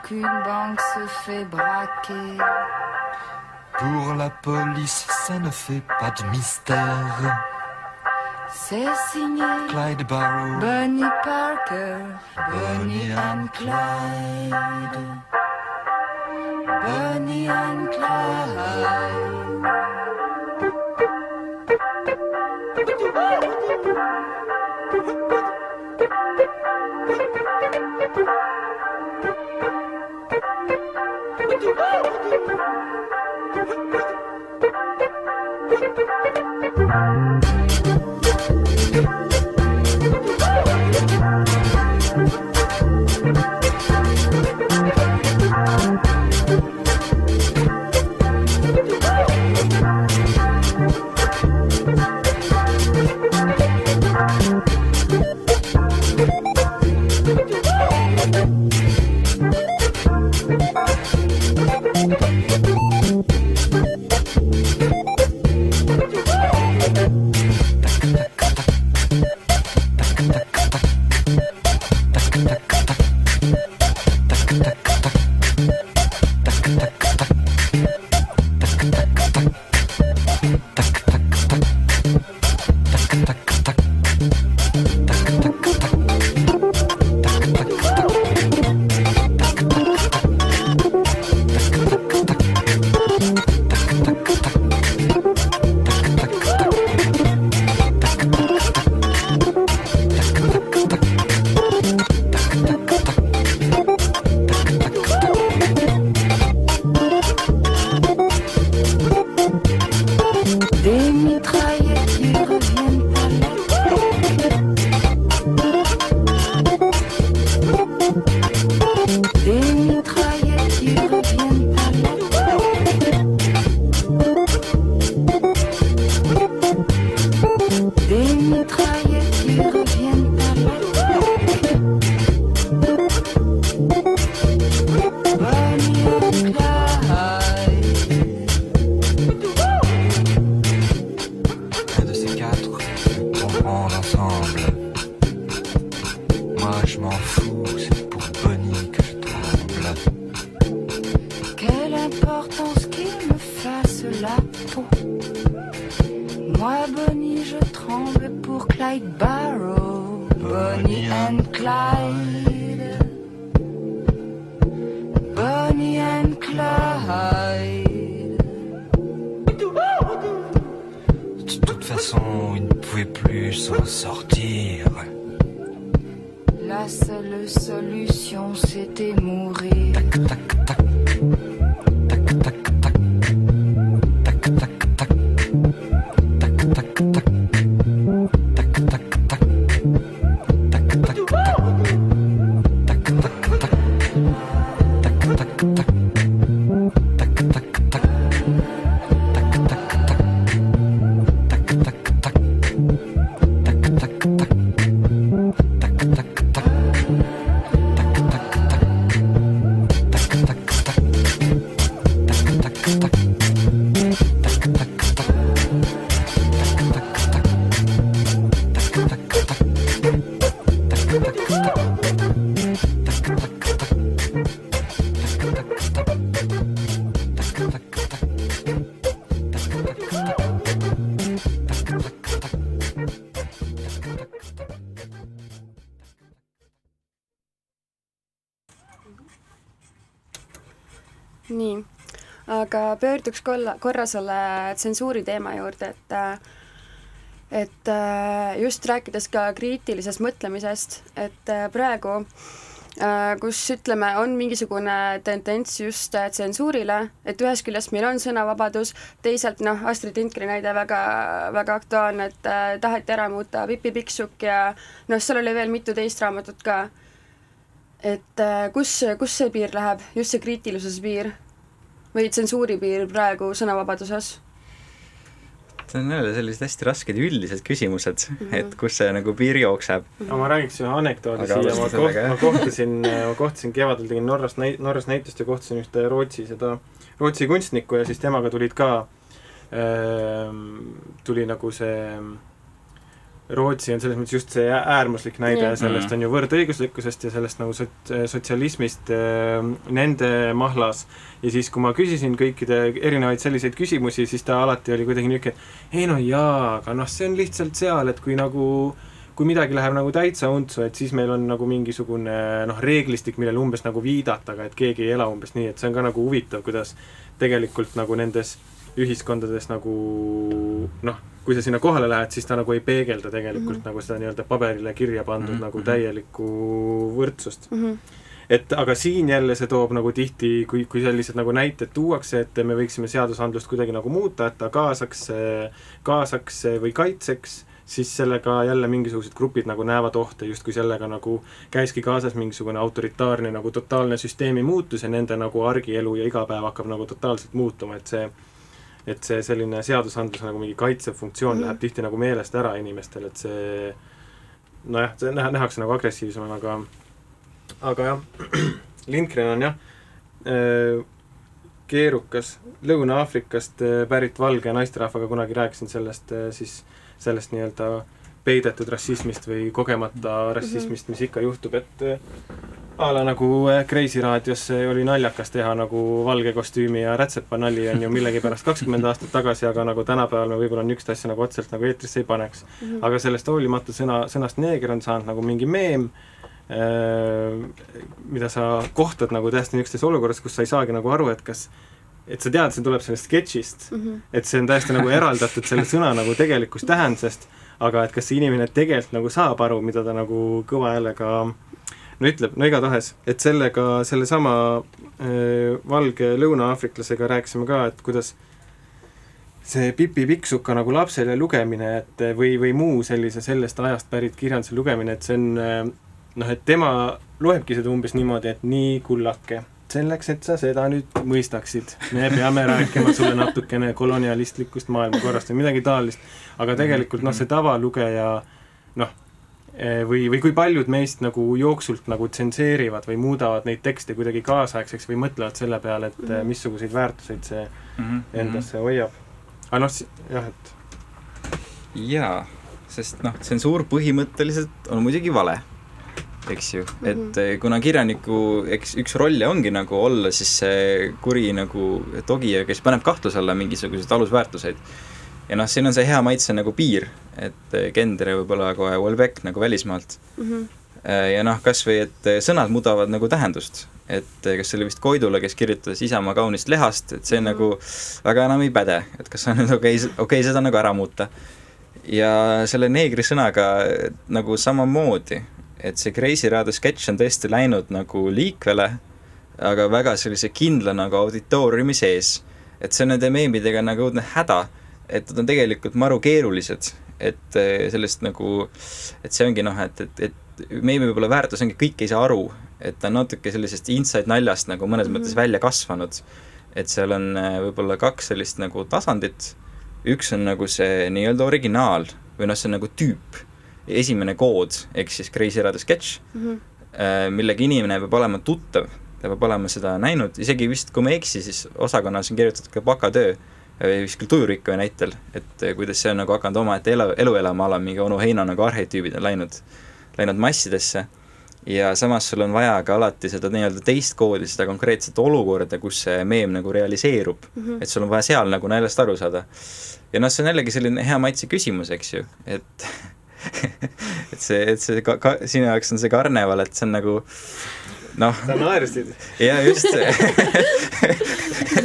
Qu'une banque se fait braquer. Pour la police, ça ne fait pas de mystère. C'est signé Clyde Barrow, Bunny Parker, Bonnie and Clyde. Bunny and Clyde. Thank you. La seule solution, c'était mourir. Pöörduks kolla, korra selle tsensuuri teema juurde, et äh, et äh, just rääkides ka kriitilisest mõtlemisest, et äh, praegu kus ütleme, on mingisugune tendents just tsensuurile, et ühest küljest meil on sõnavabadus, teisalt noh, Astrid Lindgreni näide väga, väga aktuaalne, et äh, taheti ära muuta Pipi Pikksukk ja noh, seal oli veel mitu teist raamatut ka. et äh, kus, kus see piir läheb, just see kriitilisuse piir või tsensuuri piir praegu sõnavabaduses? see on jälle sellised hästi rasked ja üldised küsimused mm, -hmm. et kus see nagu piir jookseb. aga ma räägiks ühe anekdoodi Aga siia, ma koht-, ma kohtasin, ma kohtasin kevadel, tegin Norras näi-, Norras näitust ja kohtasin ühte Rootsi seda, Rootsi kunstnikku ja siis temaga tulid ka ähm, tuli nagu see Rootsi on selles mõttes just see äärmuslik näide Jah. sellest on ju võrdõiguslikkusest ja sellest nagu sot-, sotsialismist äh, nende mahlas. ja siis, kui ma küsisin kõikide erinevaid selliseid küsimusi, siis ta alati oli kuidagi niisugune, ei no jaa, aga noh, see on lihtsalt seal, et kui nagu kui midagi läheb nagu täitsa untsu, et siis meil on nagu mingisugune noh, reeglistik, millele umbes nagu viidata, aga et keegi ei ela umbes nii, et see on ka nagu huvitav, kuidas tegelikult nagu nendes ühiskondades nagu noh, kui sa sinna kohale lähed, siis ta nagu ei peegelda tegelikult mm -hmm. nagu seda nii-öelda paberile kirja pandud mm -hmm. nagu mhm. täielikku võrdsust Mhm. et aga siin jälle see toob nagu tihti, kui, kui sellised nagu näited tuuakse, et me võiksime seadusandlust kuidagi nagu muuta, et ta kaasaks, kaasaks või kaitseks, siis sellega jälle mingisugused grupid nagu näevad ohte, justkui sellega nagu käiski kaasas mingisugune autoritaarne nagu totaalne süsteemi muutus ja nende nagu argielu ja igapäev hakkab nagu totaalselt muutuma, et see et see selline seadusandluse nagu mingi kaitsev funktsioon mm Mhm. -hmm. läheb tihti nagu meelest ära inimestel, et see nojah, see näha, nähakse nagu agressiivsemana, aga aga jah, <clears throat> Lindgren on jah, keerukas, Lõuna-Aafrikast äh, pärit valge naisterahvaga kunagi rääkisin sellest äh, siis, sellest nii-öelda peidetud rassismist või kogemata rassismist, mis ikka juhtub, et äh, a la nagu Kreisi raadios äh, oli naljakas teha nagu valge kostüümi ja rätsepa nali on ju millegipärast kakskümmend aastat tagasi, aga nagu tänapäeval me võib-olla niisugust asja nagu otseselt nagu eetrisse ei paneks. aga sellest hoolimata sõna, sõnast neeger on saanud nagu mingi meem, mida sa kohtad nagu täiesti niisugustes olukorras, kus sa ei saagi nagu aru, et kas et sa tead, see tuleb sellest sketšist mm, -hmm. et see on täiesti nagu eraldatud selle sõna nagu tegelikust tähendusest, aga et kas see inimene tegelikult nagu saab aru, mida ta nagu kõva häälega no ütleb, no igatahes, et sellega, sellesama äh, valge lõuna-aafriklasega rääkisime ka, et kuidas see Pipi Pikksuka nagu lapsele lugemine, et või, või muu sellise sellest ajast pärit kirjanduse lugemine, et see on äh, noh, et tema loebki seda umbes niimoodi, et nii, kullake, selleks, et sa seda nüüd mõistaksid, me peame rääkima sulle natukene kolonialistlikust maailmakorrast või midagi taolist. aga tegelikult noh, see tavalugeja noh, või, või kui paljud meist nagu jooksult nagu tsenseerivad või muudavad neid tekste kuidagi kaasaegseks või mõtlevad selle peale, et mm. missuguseid väärtuseid see mm -hmm. endasse hoiab. aga noh, jah, et jaa, sest noh, tsensuur põhimõtteliselt on muidugi vale, eks ju -hmm. et eh, kuna kirjaniku, eks üks rolle ongi nagu olla siis see kuri nagu togija, kes paneb kahtluse alla mingisuguseid alusväärtuseid. Ja noh, siin on see hea maitse nagu piir, et Gender ja võib-olla kohe Welbeck nagu välismaalt mm. -hmm. ja noh, kas või et sõnad muudavad nagu tähendust, et kas see oli vist Koidula, kes kirjutas Isamaa kaunist lehast, et see mm -hmm. nagu väga enam ei päde, et kas on nüüd okei okay,, okei okay, seda nagu ära muuta ja selle neegri sõnaga nagu samamoodi, et see Kreisi raadio sketš on tõesti läinud nagu liikvele, aga väga sellise kindla nagu auditooriumi sees. et see on nende meemidega nagu õudne häda, et nad on tegelikult maru keerulised, et sellest nagu, et see ongi noh, et, et, et meemi võib-olla väärtus ongi, kõik ei saa aru, et ta on natuke sellisest inside naljast nagu mõnes mm -hmm. mõttes välja kasvanud. et seal on võib-olla kaks sellist nagu tasandit üks on nagu see nii-öelda originaal või noh, see on nagu tüüp, esimene kood, ehk siis Kreisi raadio sketš mm, -hmm. millega inimene peab olema tuttav, ta peab olema seda näinud, isegi vist, kui ma ei eksi, siis osakonnas on kirjutatud ka bakatöö, vist küll tujurikkaja näitel, et kuidas see on nagu hakanud omaette elu, elu elama, ala mingi onu Heino nagu arhetüübid on läinud, läinud massidesse ja samas sul on vaja ka alati seda nii-öelda teist koodi, seda konkreetset olukorda, kus see meem nagu realiseerub mm. -hmm. et sul on vaja seal nagu naljast aru saada. ja noh, see on jällegi selline hea maitse küsimus, eks ju, et <laughs> et see, et see ka, ka sinu jaoks on see karneval, et see on nagu noh. sa naersid. jaa, just <laughs>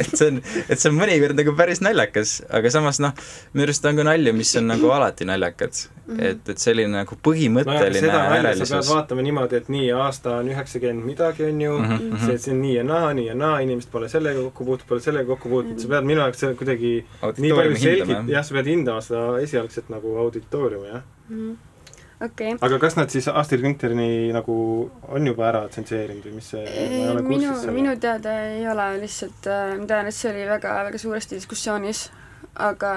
<laughs> see on, et see on mõnikord nagu päris naljakas, aga samas noh, minu arust on ka nalju, mis on nagu alati naljakad. -hmm. et, et selline nagu põhimõtteline no, äärelisus. sa pead vaatama niimoodi, et nii, aasta on üheksakümmend midagi, on ju mm, -hmm. see, see on nii ja naa, nii ja naa, inimesed pole sellega kokku puutunud, pole sellega kokku puutunud -hmm. sa pead minu jaoks kuidagi nii palju selgit-, jah, sa pead hindama seda esialgset nagu auditooriumi, jah mm. -hmm okay.. aga kas nad siis Astrid Lindgreni nagu on juba ära tsenseerinud või mis see ei, minu, minu teada ei ole, lihtsalt ma tean, et see oli väga, väga suuresti diskussioonis, aga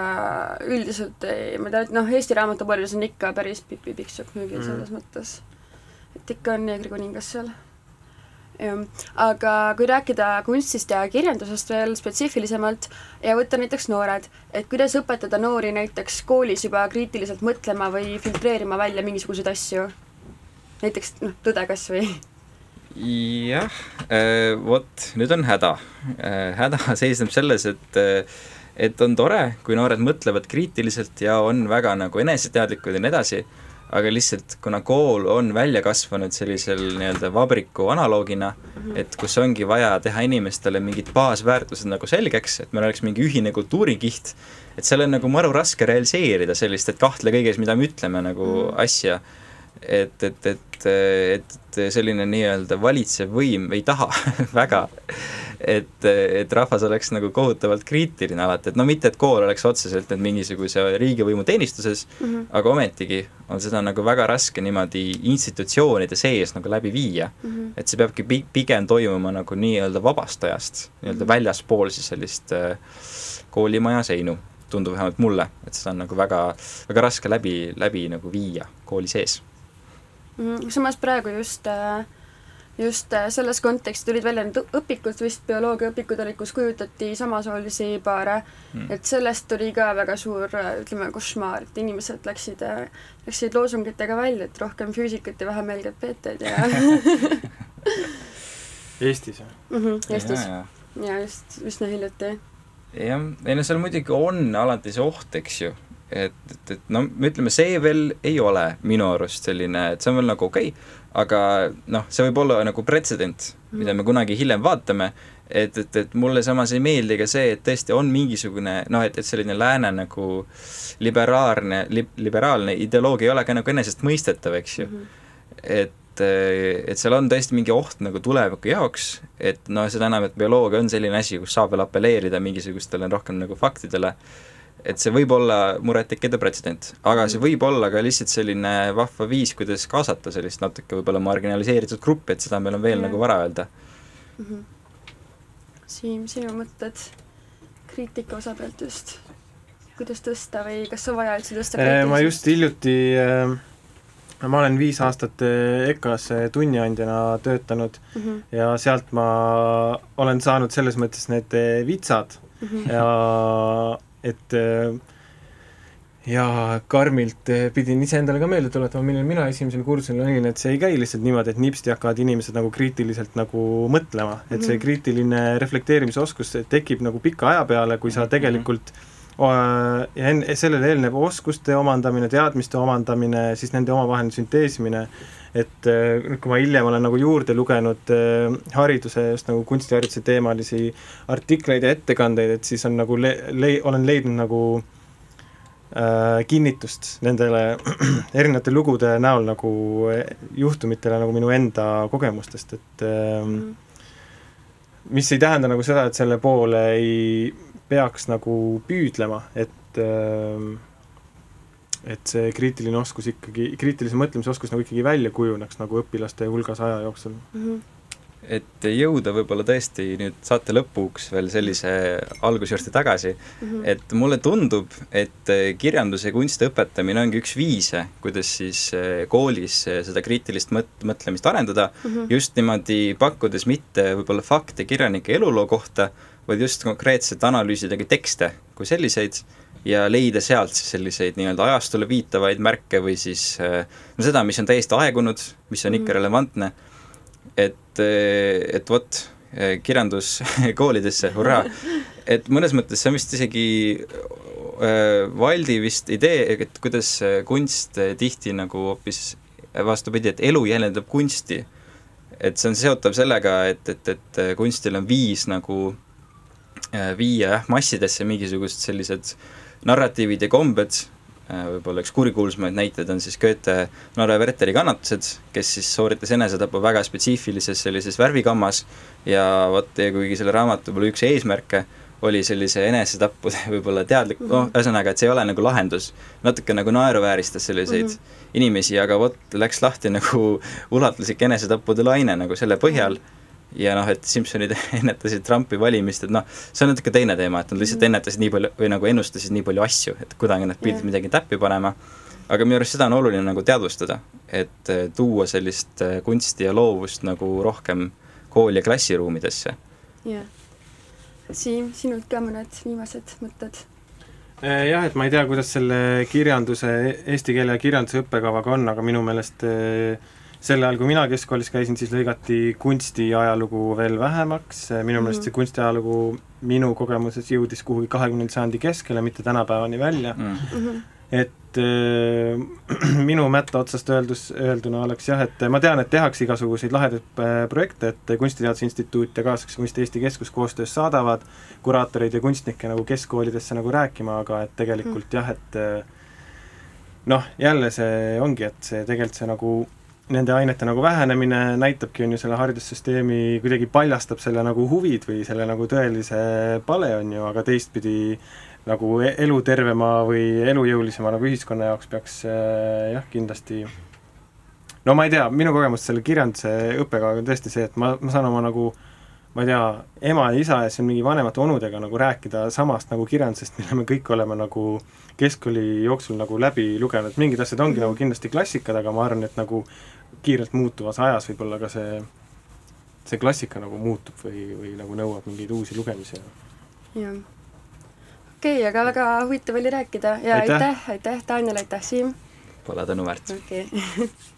üldiselt ei, ma tean, et noh, Eesti raamatupoodides on ikka päris Pipi Pikksukk müügil mm. selles mõttes. et ikka on neegrikuningas seal. jah, aga kui rääkida kunstist ja kirjandusest veel spetsiifilisemalt ja võtta näiteks noored, et kuidas õpetada noori näiteks koolis juba kriitiliselt mõtlema või filtreerima välja mingisuguseid asju? näiteks noh, tõde kas või jah, vot nüüd on häda. häda <laughs> seisneb selles, et et on tore, kui noored mõtlevad kriitiliselt ja on väga nagu eneseteadlikud ja nii edasi, aga lihtsalt kuna kool on välja kasvanud sellisel nii-öelda vabriku analoogina, et kus ongi vaja teha inimestele mingid baasväärtused nagu selgeks, et meil oleks mingi ühine kultuurikiht, et seal on nagu maru raske realiseerida sellist, et kahtle kõiges, mida me ütleme nagu mm. et, et, et, et selline nii-öelda valitsev võim ei taha <laughs> väga, et, et rahvas oleks nagu kohutavalt kriitiline alati, et no mitte, et kool oleks otseselt nüüd mingisuguse riigivõimu teenistuses mm, -hmm. aga ometigi on seda nagu väga raske niimoodi institutsioonide sees nagu läbi viia mm. -hmm. et see peabki pi-, pigem toimuma nagu nii-öelda vabast ajast, nii-öelda väljaspool siis sellist äh, koolimaja seinu, tundub vähemalt mulle, et seda on nagu väga, väga raske läbi, läbi nagu viia kooli sees samas praegu just äh, just äh, selles kontekstis tulid välja need õpikud, vist bioloogiaõpikud olid, kus kujutati samasoolisi paare mm., et sellest tuli ka väga suur, ütleme, košmaar, et inimesed läksid, läksid loosungitega välja, et rohkem füüsikat ja vähem LGBT-d ja <laughs> Eestis või mm? -hmm, Eestis ja just üsna hiljuti. jah, ei no seal muidugi on alati see oht, eks ju, et, et, et no ütleme, see veel ei ole minu arust selline, et see on veel nagu okei okay,, aga noh, see võib olla nagu pretsedent mida me kunagi hiljem vaatame, et, et, et mulle samas ei meeldi ka see, et tõesti on mingisugune noh, et, et selline lääne nagu liberaalne li,, liberaalne ideoloogia ei ole ka nagu enesestmõistetav, eks ju mm. -hmm. et et seal on tõesti mingi oht nagu tuleviku jaoks, et noh, seda enam, et bioloogia on selline asi, kus saab veel apelleerida mingisugustele rohkem nagu faktidele, et see võib olla murettekitav pretsedent, aga see võib olla ka lihtsalt selline vahva viis, kuidas kaasata sellist natuke võib-olla marginaliseeritud gruppi, et seda meil on veel ja. nagu vara öelda mm. -hmm. Siim, sinu mõtted kriitika osa pealt just, kuidas tõsta või kas on vaja üldse tõsta kriitilisust? ma just hiljuti äh, ma olen viis aastat EKA-s tunniandjana töötanud mm -hmm. ja sealt ma olen saanud selles mõttes need vitsad mm -hmm. ja et ja karmilt pidin iseendale ka meelde tuletama, millal mina esimesel kursusel olin, et see ei käi lihtsalt niimoodi, et nipsti hakkavad inimesed nagu kriitiliselt nagu mõtlema, et see Mhm. kriitiline reflekteerimisoskus tekib nagu pika aja peale, kui sa tegelikult ja enne, sellele eelneb oskuste omandamine, teadmiste omandamine, siis nende omavaheline sünteesimine, et nüüd, kui ma hiljem olen nagu juurde lugenud äh, hariduse, just nagu kunstihariduse teemalisi artikleid ja ettekandeid, et siis on nagu le-, le-, olen leidnud nagu äh, kinnitust nendele <clears throat> erinevate lugude näol nagu juhtumitele nagu minu enda kogemustest, et äh, mis ei tähenda nagu seda, et selle poole ei peaks nagu püüdlema, et äh, et see kriitiline oskus ikkagi, kriitilise mõtlemise oskus nagu ikkagi välja kujuneks nagu õpilaste hulgas aja jooksul mm. -hmm. et jõuda võib-olla tõesti nüüd saate lõpuks veel sellise alguse juurde tagasi mm, -hmm. et mulle tundub, et kirjanduse ja kunsti õpetamine ongi üks viise, kuidas siis koolis seda kriitilist mõt-, mõtlemist arendada mm, -hmm. just niimoodi pakkudes mitte võib-olla fakte kirjanike eluloo kohta, vaid just konkreetselt analüüsidagi tekste kui selliseid ja leida sealt siis selliseid nii-öelda ajastule viitavaid märke või siis no seda, mis on täiesti aegunud, mis on ikka relevantne, et, et vot, kirjandus <laughs> koolidesse, hurraa, et mõnes mõttes see on vist isegi Valdi vist idee, et kuidas kunst tihti nagu hoopis vastupidi, et elu jäljendab kunsti. et see on seotav sellega, et, et, et kunstil on viis nagu viia jah, massidesse mingisugused sellised narratiivid ja kombed, võib-olla üks kurikuulsamaid näiteid on siis Goethe Narva Werteri kannatused, kes siis sooritas enesetapu väga spetsiifilises sellises värvikammas ja vot, ja kuigi selle raamatu võib-olla üks eesmärke oli sellise enesetappude <laughs> võib-olla teadlik mm, -hmm. ühesõnaga, et see ei ole nagu lahendus, natuke nagu naeruvääristas selliseid mm -hmm. inimesi, aga vot, läks lahti nagu <laughs> ulatuslik enesetappude laine nagu selle põhjal ja noh, et Simsonid <laughs> ennetasid Trumpi valimist, et noh, see on natuke teine teema, et nad lihtsalt ennetasid nii palju või nagu ennustasid nii palju asju, et kuidagi nad pidid yeah. midagi täppi panema, aga minu arust seda on oluline nagu teadvustada, et tuua sellist kunsti ja loovust nagu rohkem kooli ja klassiruumidesse. jah. Siim, sinult ka mõned viimased mõtted? Eh, jah, et ma ei tea, kuidas selle kirjanduse, eesti keele kirjanduse õppekavaga on, aga minu meelest eh, sel ajal, kui mina keskkoolis käisin, siis lõigati kunstiajalugu veel vähemaks, minu meelest see kunstiajalugu minu kogemuses jõudis kuhugi kahekümnenda sajandi keskele, mitte tänapäevani välja Mm. Mhm. et äh, <clears throat> minu mätta otsast öeldus, öelduna oleks jah, et ma tean, et tehakse igasuguseid lahedaid äh, projekte, et Kunstiteaduse Instituut ja Kaasaegse Kunsti Eesti Keskus koostöös saadavad kuraatoreid ja kunstnikke nagu keskkoolidesse nagu rääkima, aga et tegelikult jah, et äh, noh, jälle see ongi, et see tegelikult see nagu nende ainete nagu vähenemine näitabki, on ju, selle haridussüsteemi, kuidagi paljastab selle nagu huvid või selle nagu tõelise pale, on ju, aga teistpidi nagu e- elutervema või elujõulisema nagu ühiskonna jaoks peaks äh, jah, kindlasti no ma ei tea, minu kogemus selle kirjanduse õppekavaga on tõesti see, et ma, ma saan oma nagu ma ei tea, ema ja isa ja siin mingi vanemate onudega nagu rääkida samast nagu kirjandusest, mille me kõik oleme nagu keskkooli jooksul nagu läbi lugenud, mingid asjad ongi nagu kindlasti klassikad, aga ma arvan, et nagu kiirelt muutuvas ajas võib-olla ka see, see klassika nagu muutub või, või nagu nõuab mingeid uusi lugemisi. jah. okei okay,, aga väga huvitav oli rääkida ja Aitäh. aitäh, aitäh, Daniel, aitäh, Siim. Pole tänu väärt. okei okay. <laughs>